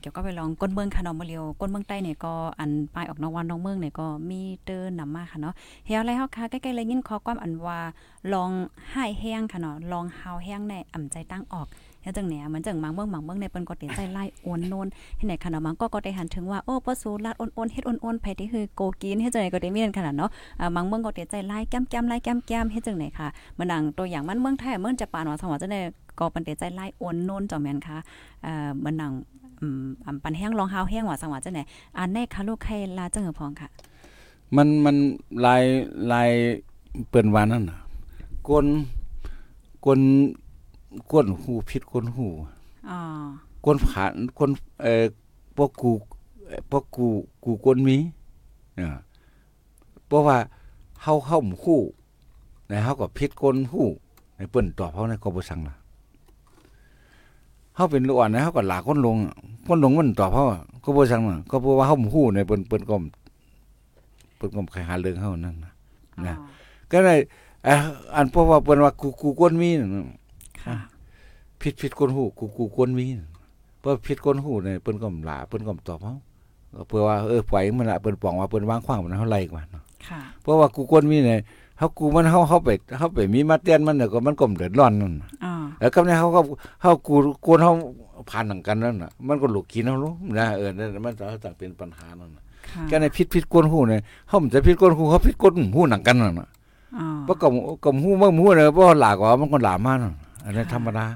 เกี่ยวกับไปลองก้นเมืองค่ะเนาะมาเรียวก้นเมืองใต้เนี่ยก็อันปลายออกนอกวันนอกเมืองเนี่ยก็มีเตือนหนามาค่ะเนาะเฮียอะไรเฮาค่ะใกล้ๆเลยยินขอความอันว่าลองหายแห้งค่ะเนาะลองหาวแห้งในอ่ำใจตั้งออก เฮ็ดจังเนี่ยเหมือนจังบางเมืองบางเมืองในเปิ้นก็เต็ใจไล่โอนโนนเฮ็ดไหนค่ะเนาะมันก็ก็ได้หันถึงว่าโอ้ปะสูลาดโอนๆเฮ็ดโอนๆไผที่คือโกกินเฮ็ดจังไดก็ได้มีนั่นขนาดเนาะอ่าบางเมืองก็เต็ใจไล่แก้มๆไล่แก้มๆเฮ็ดจังไหนค่ะมันดังตัวอย่างมันเมืองไทยเมืองจะปานว่าสมว่าจังได๋ก็เปิ้นเต็ใจไล่โอนโนนจอมแม่นค่ะเอ่อมันดังอืมปันแห้งรองเฮาแห้งว่าสังว่าจังได๋อันในคาลูกไข่ลาจังเหือพองค่ะ มันมันลายลายเปิ้นวานั่นน่ะก้นก้น ก้นหูผิดก้นหูอ๋อคนผ่านคนเอ่อพวกกูเอ่อพวกกูกูคนมีอ่าเพราะว่าเฮาเฮาหมู่คู่ในเฮาก็ผิดคนฮู้ในเปิ้นตอบเฮาในก็บ่สั่งล่ะเฮาเป็นลูกอ่อนนะเฮาก็หลาคนลงอะคนลงมันตอบเฮาอะก็บ่สั่งน่ะก็เพราะว่าเฮาหมู่คู่ในเปิ้นเปิ้นก็เปิ้นก็ใครหาเรื่องเฮานั่นน่ะนะก็ได้เอ่ออันเพราะว่าเปิ้นว่ากูกูคนมีน่ะค่ะ ผิดผิดคนหูกูกูคนมีเพราะผิดคนหูเนี่ยเปิ้นก็หลาเปิ้นก็ตอบเฮาก็เพื่อว่าเออปล่อยมันละเปิ้นปองว่าเปิ้นวางขว้างมันเฮาไล่กว่าเนาะค่ะเพราะว่ากูคนมีเนี่ยเฮากูมันเฮาเฮาไปเฮาไปมีมาเตียนมันเนี่ยก็มันก็เดือดร้อนนั่นน่ะอ๋อแล้วกับเนี่ยเฮาก็เฮากูกวนเฮาผ่านหนังกันนั่นน่ะ มันก็ลูกกินเฮารู้นะเออนั่นมันจะต้องเป็นปัญหานั่นน่ะค่ะแค่ในผิดผิดคนหูเนี่ยเฮามันจะผิดคนหูเฮาผิดคนหูหนังกันนั่นน่ะอ๋อเพราะกับกับหูมันหูเนี่ยเพราะหลากว่ามันก็หลามานั่น อันนี้ธรรมดา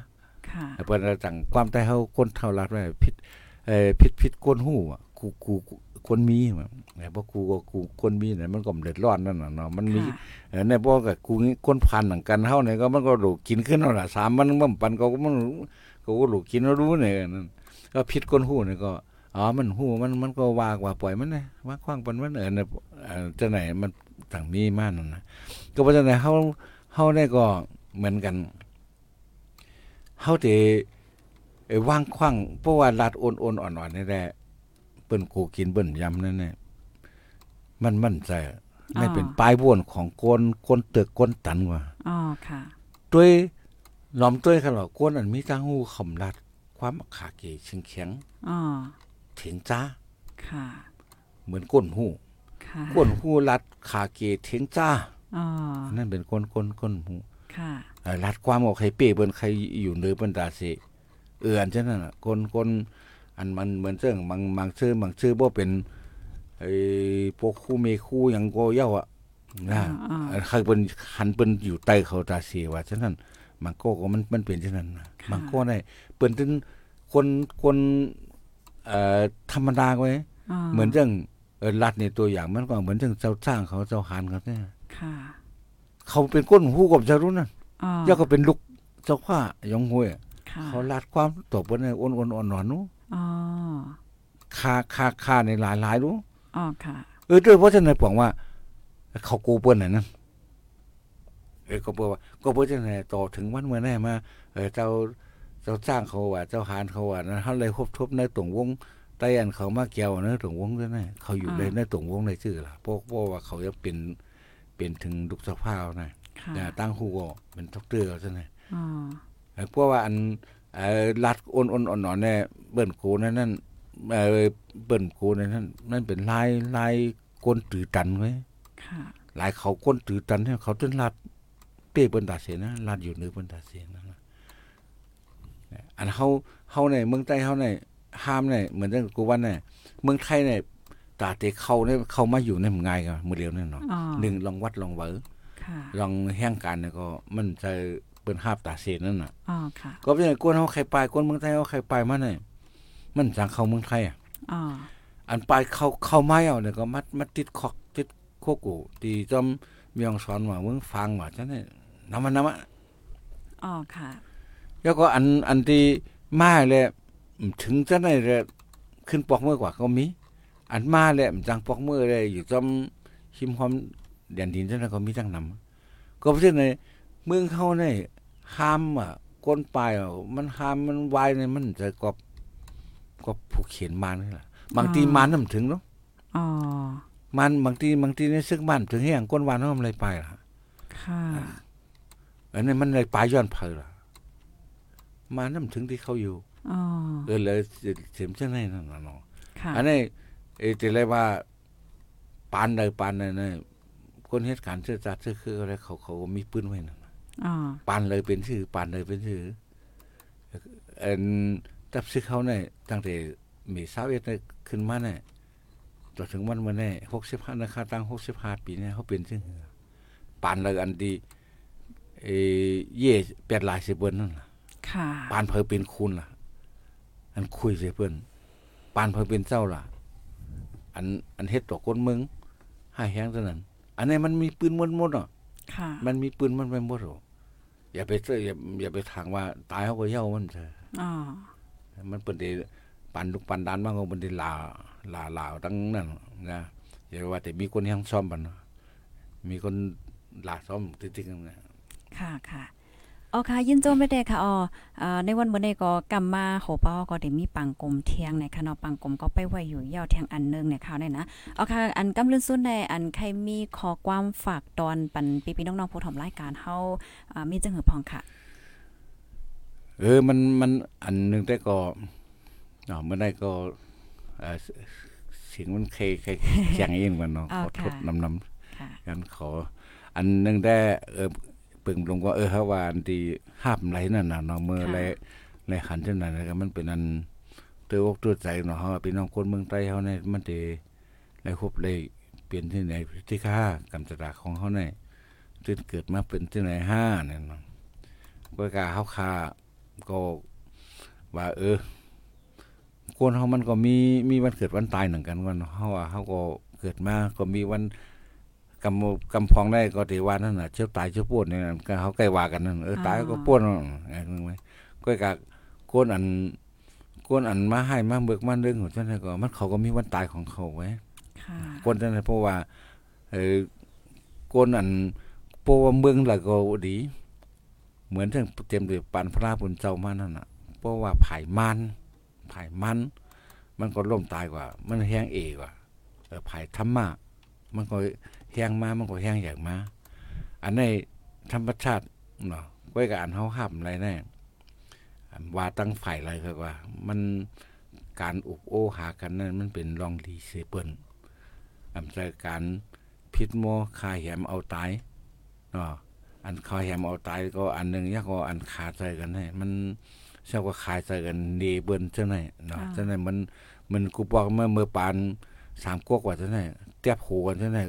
ค่ะเปิ้นจังความแต่เฮาคนเท่ารัดไว้ผิดเอ่อผิดผิดคนฮู้อะกูกูกูคนมีอะแต่บ่กูก็กูคนมีเนี่ยมันก็เดือดร้อนนั่นน่ะเนาะมันมีค่ะเออในบ่ก็กูนี่คนพันหนังกันเฮาเนี่ยก็มันก็ลูกกินขึ้นเอาล่ะสามมันบ่ปันก็มันก็ลูกกินแล้วรู้เนี่ยนั่นก็ผิดคนฮู้เนี่ยก็อ๋อมันฮู้มันมันก็ว่ากว่าปล่อยมันนะว่าขว้างปันมันเออเนี่ยเอ่อจะไหนมันต่างมีมานั่นนะก็เพราะฉะนั้นเฮาเฮาได้ก็เหมือนกัน เฮาสิเอ้ยว่างคว้างเพราะว่ารัดโอนโอนอ่อนๆนี่แหละเปิ้นกูกินเปิ้นยำนั่นแหละมันมั่นใจไม่เป็นปลายบ้วนของคนคนเตึกคนตันว่าอ๋อค่ะด้วยหลอมด้วยขนอก้นอันมีตั้งหูขำรัด ความขาเกชิงแข็งอ๋อเถียงจ้าค่ะ เหมือนก้นหูค่ะก้นหูรัดขาเกเถียงจ้าอ๋อนั่นเป็นก้นก้นก้นหูค่ะเอ่อ รัดความออกใครเป้เปิ้นใครอยู่เนือเปิ้นตาสิเอือนจังนั้นน่ะคนคนอันมันเหมือนเรื่องบางบางชื่อบางชื่อบ่เป็นไอ้พวกคู่เมคู่หยังก็เย้าอะนะอ่าเอ่อใครเปิ้นหันเปิ้นอยู่ใต้เขาตาเสีว่าฉะนั้นมันก็ก็มันมันเป็นฉะนั้นน่ะมันก็ได้เปิ้นถึงคนคนเอ่อธรรมดาไว้อ๋อเหมือนเรื่องเออรัฐนี่ตัวอย่างมันก็เหมือนเรื่องเจ้าสร้างเขาเจ้าหานเขาเนี่ยค่ะเขาเป็นก้นหูกับเจ้ารุ่นนั่ นอ๋อแล้วก็เป็นลูกเจ้าข้ายองห้วยค่ะเขาลาดความตบกันในอ้นอ้นอ่อนหนอนนู้อ๋อคาคาคาในหลายหลายรู้อ๋อค่ะเออด้วยเพราะฉะนั้นบอกว่า เขากูเปิ้นน่ะนั่นเออก็บอกว่าก็เพราะฉะนั้นต่อถึงวันเมื่อแน่มาเออเจ้าเจ้าจ้างเขาว่า เจ้าหานเขาว่านะเขาเลยคบทบในตรงวงไต้อันเขามาเกี่ยวในตรงวงด้วยนะเขาอยู่ในในตรงวงในชื่อล่ะเพราะเพราะว่าเขาจะเป็นเป็นถึงลูกสะพ้าวนะค่ะแต่ตั้งฮู้ก็เป็นท็อกเตอร์เขาซะนะอ๋อเออเพราะว่าอันเอ่อลัดอ้นๆอ่อนๆเนี่ยเบิ่นโกนั่นนั่นเอ่อเบิ่นโกนั่นนั่นนั่นเป็นลายลายก้นตือตันไว้ค่ะหลายเขาก้นตือตันเนี่ยเขาจนลัดเป้เปิ้นตาเสียนะลัดอยู่เนื้อเปิ้นตาเสียนั่นนะอันเฮาเฮาในเมืองใต้เฮาในห้ามในเหมือนจังกูว่าเนี่ยเมืองไทยเนี่ยตาเตเข้าเนี่ยเข้ามาอยู่ในมันง่ายกันมื้อเดียวนั่นเนาะอ๋อหนึ่งลองวัดลองเว้อ ค่ะลองแห่งการเนี่ยก็ มันจะเปิ้นหาบตาเสียนั่นน่ะอ๋อค่ะ ก็เป็นกวนเฮาใครไปกวนเมืองไทยเฮาใครไปมาเนี่ยมันจังเข้าเมืองไทยอะอ๋ออันไปเข้าเข้าไม้เอาเนี่ยก็มัดมัดติดคอกติดโคกูตีจอมเมียงสอนว่ามึงฟังว่าจังได๋นำมันนำอะอ๋อค่ะ แล้วก็อันอันที่มาแล้วถึงจังได๋แล้วขึ้นปอกมือกว่าก็มี อันมาแล้วจังปอกมือเลยอยู่จอมหิมหอม แดนดินจังนั้นก็มีจังนำก็เพราะฉะนั้นเมืองเขาเนี่ยห้ามอะก้นปลายอะมันห้ามมันวายเนี่ยมันจะกอบก็ผูกเขียนมานี่แหละบางทีอ๋อมันน่ะมันถึงเนาะอ๋อมันบางทีบางทีเนี่ยซึ่งมันถึงแห่งก้นวานเขามันเลยไปล่ะค่ะอันนี้มันเลยไปย้อนเพลล่ะมันน่ะมันถึงที่เขาอยู่อ๋อเออเลยเสียมเช่นนั้นน่ะเนาะค่ะอันนี้เออจะเรียกว่าปานใดปานใดเนี่ย คนเหตุการณ์เชื่อจัดเชื่อคืออะไรเขาเขาก็มีปืนไว้นั่นอ๋อปานเลยเป็นชื่อปานเลยเป็นชื่อเอ็นจับซื้อเขาเนี่ยตั้งแต่มีสาวเอ็ดเนี่ยขึ้นมาเนี่ยจนถึงวันวันนี้หกสิบห้านะคะตั้งหกสิบห้าปีเนี่ยเขาเป็นชื่อปานเลยอันดีเออเย่แปดหลายสิบเบิ้นนั่นล่ะค่ะปานเพอเป็นคุณล่ะ อันคุยเสียเพื่อนปานเพอเป็นเจ้าล่ะ อันอันเฮ็ดต่อคนเมืองให้แห้งเท่านั้น อันนี้มันมีปืนหมดหมดอะค่ะมันมีปืนมันไปหมดหรอกอย่าไปเจออย่าอย่าไปทางว่า ตายเขาก็เย้ามันเถอะอ๋อมันเป็นได้ปันลูกปันดานบ้างก็เป็นได้ลาลาลาวตั้งนั่นนะอย่าว่าแต่มีคนยังซ่อมบันเนาะมีคนลาซ่อมติ๊กๆนั่นนะค่ะค่ะ อ๋อค่ะยินโจมไม่ได้ค่ะอ๋ออ่าในวันมื้อนี้ก็กำมาโหเป้าก็ได้มีปังกลมเที่ยงในค่ะเนาะปังกลมก็ไปไว้อยู่ยาวเที่ยงอันหนึงในข่าวเนี่ยนะอ๋อค่ะอันกำลื่นสุดในอันใครมีขอความฝากตอนปันพี่ๆน้องๆผู้ถมรายการเฮาอ่ามีจังหือพองค่ะ เออมันมันอันหนึงแต่ก็เนาะเมื่อได้ก็เอ่อเสียงมันเคยเคยแข็งเองมันเนาะอ๋อขอโทษค่ะนำๆค่ะกันขอ อันหนึงได้เออ ปึงลงว่าเออฮาวาอันที่ห้ามไรนั่นน่ะเนาะเมื่อค่ะไรไรขันเท่านั้นก็มันเป็นอันเตืออกตัวใจเนาะเฮาพี่น้องคนเมืองใต้เฮาเนี่ยมันได้ไรครบเลยเปลี่ยนที่ไหนที่ค่ากำจัดของเฮาเนี่ยตื่นเกิดมาเป็นที่ไหนห้าเนี่ยเนาะก็กาเฮาคาก็ว่าเออคนเฮามันก็มีมีวันเกิดวันตายเหมือนกันวันเฮาว่าเฮาก็เกิดมาก็มีวัน กำกำพองได้ก็ถือว่านั่นน่ะเชี่ยวตายเชี่ยวป่วนนี่นั่นก็เขาใกล้ว่ากันนั่นเออตายก็ป่วนไอ้นึงไหมก็กะก้นอันก้นอันมาให้มาเบิกมาเรื่องของฉันก็มันเขาก็มีวันตายของเขาไว้ค่ะก้นฉันเพราะว่า เออก้นอันเพราะว่าเมืองละก็ดี เหมือนที่เต็มด้วยปันพระบุญเจ้ามานั่นน่ะ เพราะว่าไผ่มันไผ่มัน มันก็ล่มตายกว่า มันแห้งเอกว่าเออไผ่ธรรมะมันก็ แห้งมามันก็แห้งอย่างมา อันในธรรมชาติเนาะก้อยกับอันเฮาห้ามอะไรแน่อันว่าตั้งฝ่ายอะไรก็ว่า มันการอุกโอหากันนั่นมันเป็นลองดีเซเปิลอันใจการพิษโมคาแหมเอาตายเนาะอันคาแหมเอาตายก็อันหนึงยักก็อันขาใจกันให้มันเช่าก็ขายใจกันเนเบิ้นเจ้าไหนเนาะเจ้าไหนมันมันกูบอกเมื่อเมื่อปานสามกวกว่าเจ้าไหนเตียบหูกันเจ้าไหนไอ้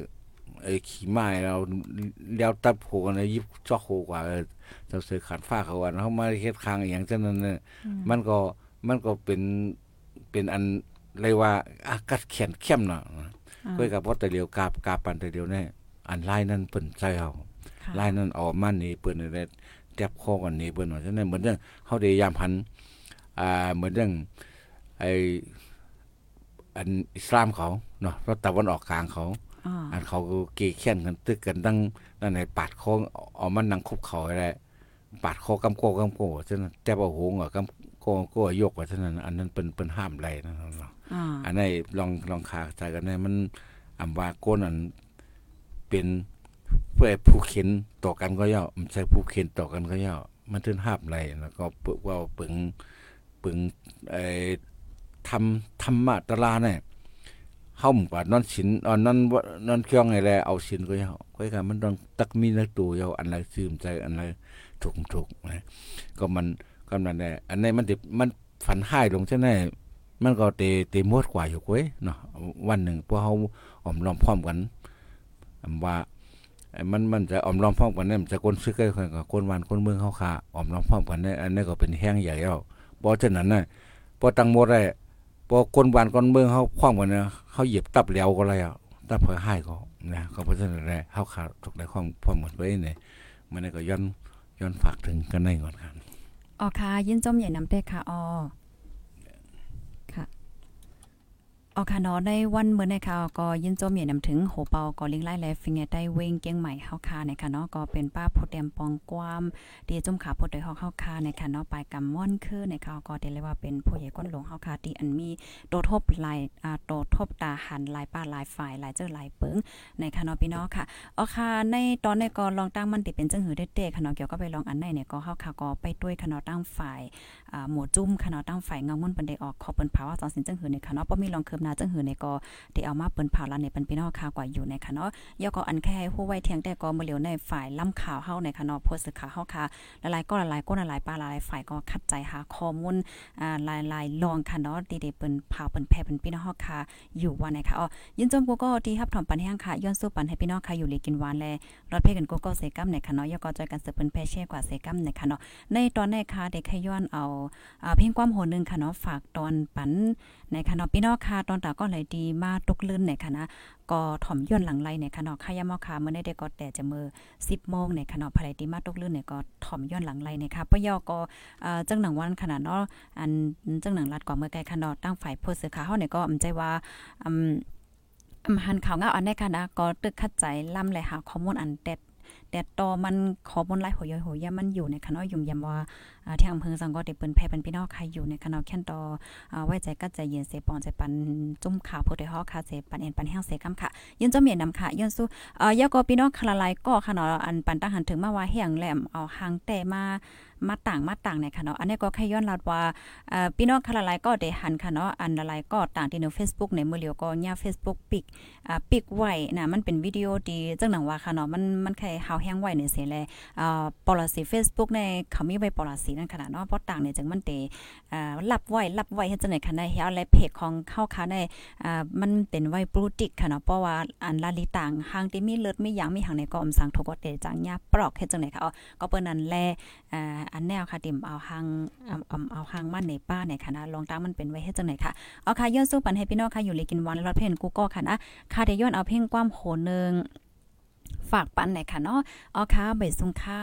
ขี่ไม้เราเลี้ยวตับโหกันยิบจอกโหกว่าเออเจ้าเสือขาดฟ้าเขาวันเขามาเฮ็ดคางอหย่างเช่นนั้นเนี่ยมันก็มันก็เป็นเป็นอันเลยว่าอากัดแขนเข้มเนาะก็กับว่าแต่เดียวกาบกาบปันแต่เดียวเนี่ยอันไล่นั่นเปิ้นใจเฮาค่ะไล่นั่นออกมานี่เปิ้นได้แตบคอกันนี่เปิ้นว่าฉะนั้นเหมือนเรื่องเฮาได้ยามพันอ่าเหมือนเรื่องไอ้อันอิสลามเขาเนาะแล้วตะวันออกกลางเขา อ๋ออันเขาก็เกยเขียนกันตึกกันตั้งนั่นในปาดคอเอามันนั่งคุบเขาอะไรปาดคอกำโกกำโกฉะนั้นแต่ว่าโหงอะกำโกโกยกว่าฉะนั้น อันนั้นเป็นเป็นห้ามไรนะเนาะอ๋ออันนี้ลองลองขาใจกันได้มันอำว่าโกนอันเป็นเพื่อผู้เข็นต่อกันก็ย่อมันใช่ผู้เข็นต่อกันก็ย่อมันถึงหาบไหลแล้วก็ปึกว่าปึงปึงไอ้ทำธรรมะตะลาเนี่ย เฮาหมกว่านอนชินอ่อนนอนว่านอนเครื่องไงแลเอาชินก็ยาค่อยกันมันต้องตักมีนักตัวยาอันไรซึมใจอันไรถูกถูกนะก็มันกำนันแน่อันนี้มันติมันฝันหายลงใช่ไหมมันก็เตเตมดกว่าอยู่เว้ยเนาะวันหนึ่งพวกเฮาออมล้อมพร้อมกันว่ามันมันจะออมล้อมพร้อมกันเนี่ยมันจะคนซึกกันกับคนวันคนเมืองเฮาค่ะออมล้อมพร้อมกันเนี่ยอันนี้ก็เป็นแห้งใหญ่แล้วเพราะฉะนั้นน่ะพอตังมดได้ พอคนวันคนเมืองเขาพร้อมกันนะเขาเหยียบตับเหลวก็แล้วตับเพื่อให้ก็นะก็เพราะฉะนั้นแหละเขาขาดทุกได้ความพร้อมหมดไว้เนี่ยมันก็ย้อนย้อนฝากถึงกันได้ก่อนครับอ๋อค่ะยินจมใหญ่น้ำเต้ค่ะอ๋อค่ะ อ๋อค่ะเนาะในวันเมื้อในค่ะก็ยินโจมใหญ่น้ำถึงโหเปาก็ลิงไล่และฟิงเงได้เวงเกียงใหม่เฮาค่ะในค่ะเนาะก็เป็นป้าโพแดมปองกวามดีจุ่มขาโพดได้เฮาเฮาค่ะในค่ะเนาะปลายกำม่อนคือในค่ะก็ได้เรียกว่าเป็นผู้ใหญ่ก้นหลวงเฮาค่ะที่อันมีโตทบหลายอ่าโตทบตาหันหลายป้าหลายฝ่ายหลายเจ้าหลายเปิงในค่ะเนาะพี่น้องค่ะอ๋อค่ะในตอนในก็ลองตั้งมันติเป็นจังหือเด็ดๆค่ะเนาะเกี่ยวก็ไปลองอันไหนเนี่ยก็เฮาค่ะก็ไปด้วยค่ะเนาะตั้งฝ่ายอ่าหมู่จุ้มค่ะเนาะตั้งฝ่ายเงามุ่นปิ้นได้ออกขอเปิ้นเผาว่าตอนสินจังหือในค่ะเนาะบ่มีลองคืบหน้าจังหือในก็ได้เอามาเปิ้นเผาล้วในเป็นพี่น้องค่ะกว่าอยู่ในค่ะเนาะยอก็อันแค่ฮู้ไว้เทียงแต่ก็บ่เหลียวในฝ่ายล้ำข่าวเฮาในค่ะเนาะโพสต์ข่าวเฮาค่ะหลายๆก็หลายๆก้นหลายๆปลาหลายฝ่ายก็คัดใจหาข้อมูลอ่าหลายๆลองค่ะเนาะดีๆเปิ้นเผาเปิ้นแพ่เปิ้นพี่น้องเฮาค่ะอยู่ว่าในค่ะอ๋อยินจมกูก็ที่รับถอมปันแห้งค่ะย้อนสู้ปันให้พี่น้องค่ะอยู่เลยกินหวานแลรถเพกันกโก้เซกัมในค่ะเนาะยก็จอยกันสืบเป็นแพเช่กว่าเซกัมในค่ะเนาะในตอนในค่ะเด็กขย้อนเอาอ่าเพียงความโหนึงค่ะเนาะฝากตอนปันในคะเนาะพี่น้องค่ะตอนตาก็เลยดีมาตกลื่นในค่ะนะก็ถ่อมย่นหลังไหลในคะเนาะขยามอค่ะมื้อในเด็กก็แต่จะมือ10โมงในคะเนาะภายดีมาตกลื่นในก็ถ่อมย่นหลังไหลในค่ะปยอก็เอ่อจังหนังวันขนาดเนาะอันจังหนังรัดกว่าเมื่อไกลคะเนาะตั้งฝ่ายโพสต์สื่อข่าวเฮาเนี่ยก็อำใจว่าอืมอำหันข่าวงาอันในค่ะนะก็ตึกคัดใจล่ำเลยหาข้อมูลอันเด็ด แต่ต่อมันขอมูลหลายหัวยอยหัวยามันอยู่ในคณะยุ่มยำว่าที่อำเภอสังก็ได้เปิ้นแพ่เป็นพี่น้องใครอยู่ในคณะแค่นต่ออไว้ใจก็ใจเย็นเสปอนใจปันจุ่มข่าวผู้ใดฮอค่ะเสปันเอ็นปันแห้งเสกำค่ะยืนจอมเมียนนำค่ะยืนสู้เอ่อยาก็พี่น้องคละลายก็ค่ะเนาะอันปันตั้งหันถึงมาว่าแห้งแหลมเอาหางแต่มา มาต่างมาต่างในค่ะเนาะอันนี้ก็แค่ย้อนลาดว่าพี่น้องคละลายก็ได้หันค่ะเนาะอันละลายก็ต่างที่ใน Facebook ในมือเลียวก็ย่า Facebook ปิกอ่าปิกไว้นะมันเป็นวิดีโอดีจังหนังว่าค่ะเนาะมันมันแค่เฮาแห้งไว้ในเสียแลอ่าปอลสี Facebook ในเขามีไว้ปอลสีนั่นขนาดเนาะเพราะต่างเนี่ยจังมันเตอ่ารับไว้รับไว้เฮ็ดจังได๋ค่ะในเฮาและเพจของเข้าค่ะในอ่ามันเป็นไว้บลูติกค่ะเนาะเพราะว่าอันลาลิต่างหางที่มีเลือดมีหยังมีหางในก็อมสังทกเตจังยาปลอกเฮ็ดจังได๋ค่ะอ๋อก็เปิ้นนั้นแลอ่าอันแนวค่ะติมเอาหางเอาเอาหางมันในป้าในค่ะนะลองตามมันเป็นไว้ให้จังไหนค่ะเอาค่ะย้อนสู้ปันให้พี่น้องค่ะอยู่เลยกินวันรอดเพนกูก็ค่ะนะค่ะเดย้อนเอาเพลงความโหนึงฝากปันหนค่ะเนาะอ๋อค่ะเบยซุงค่า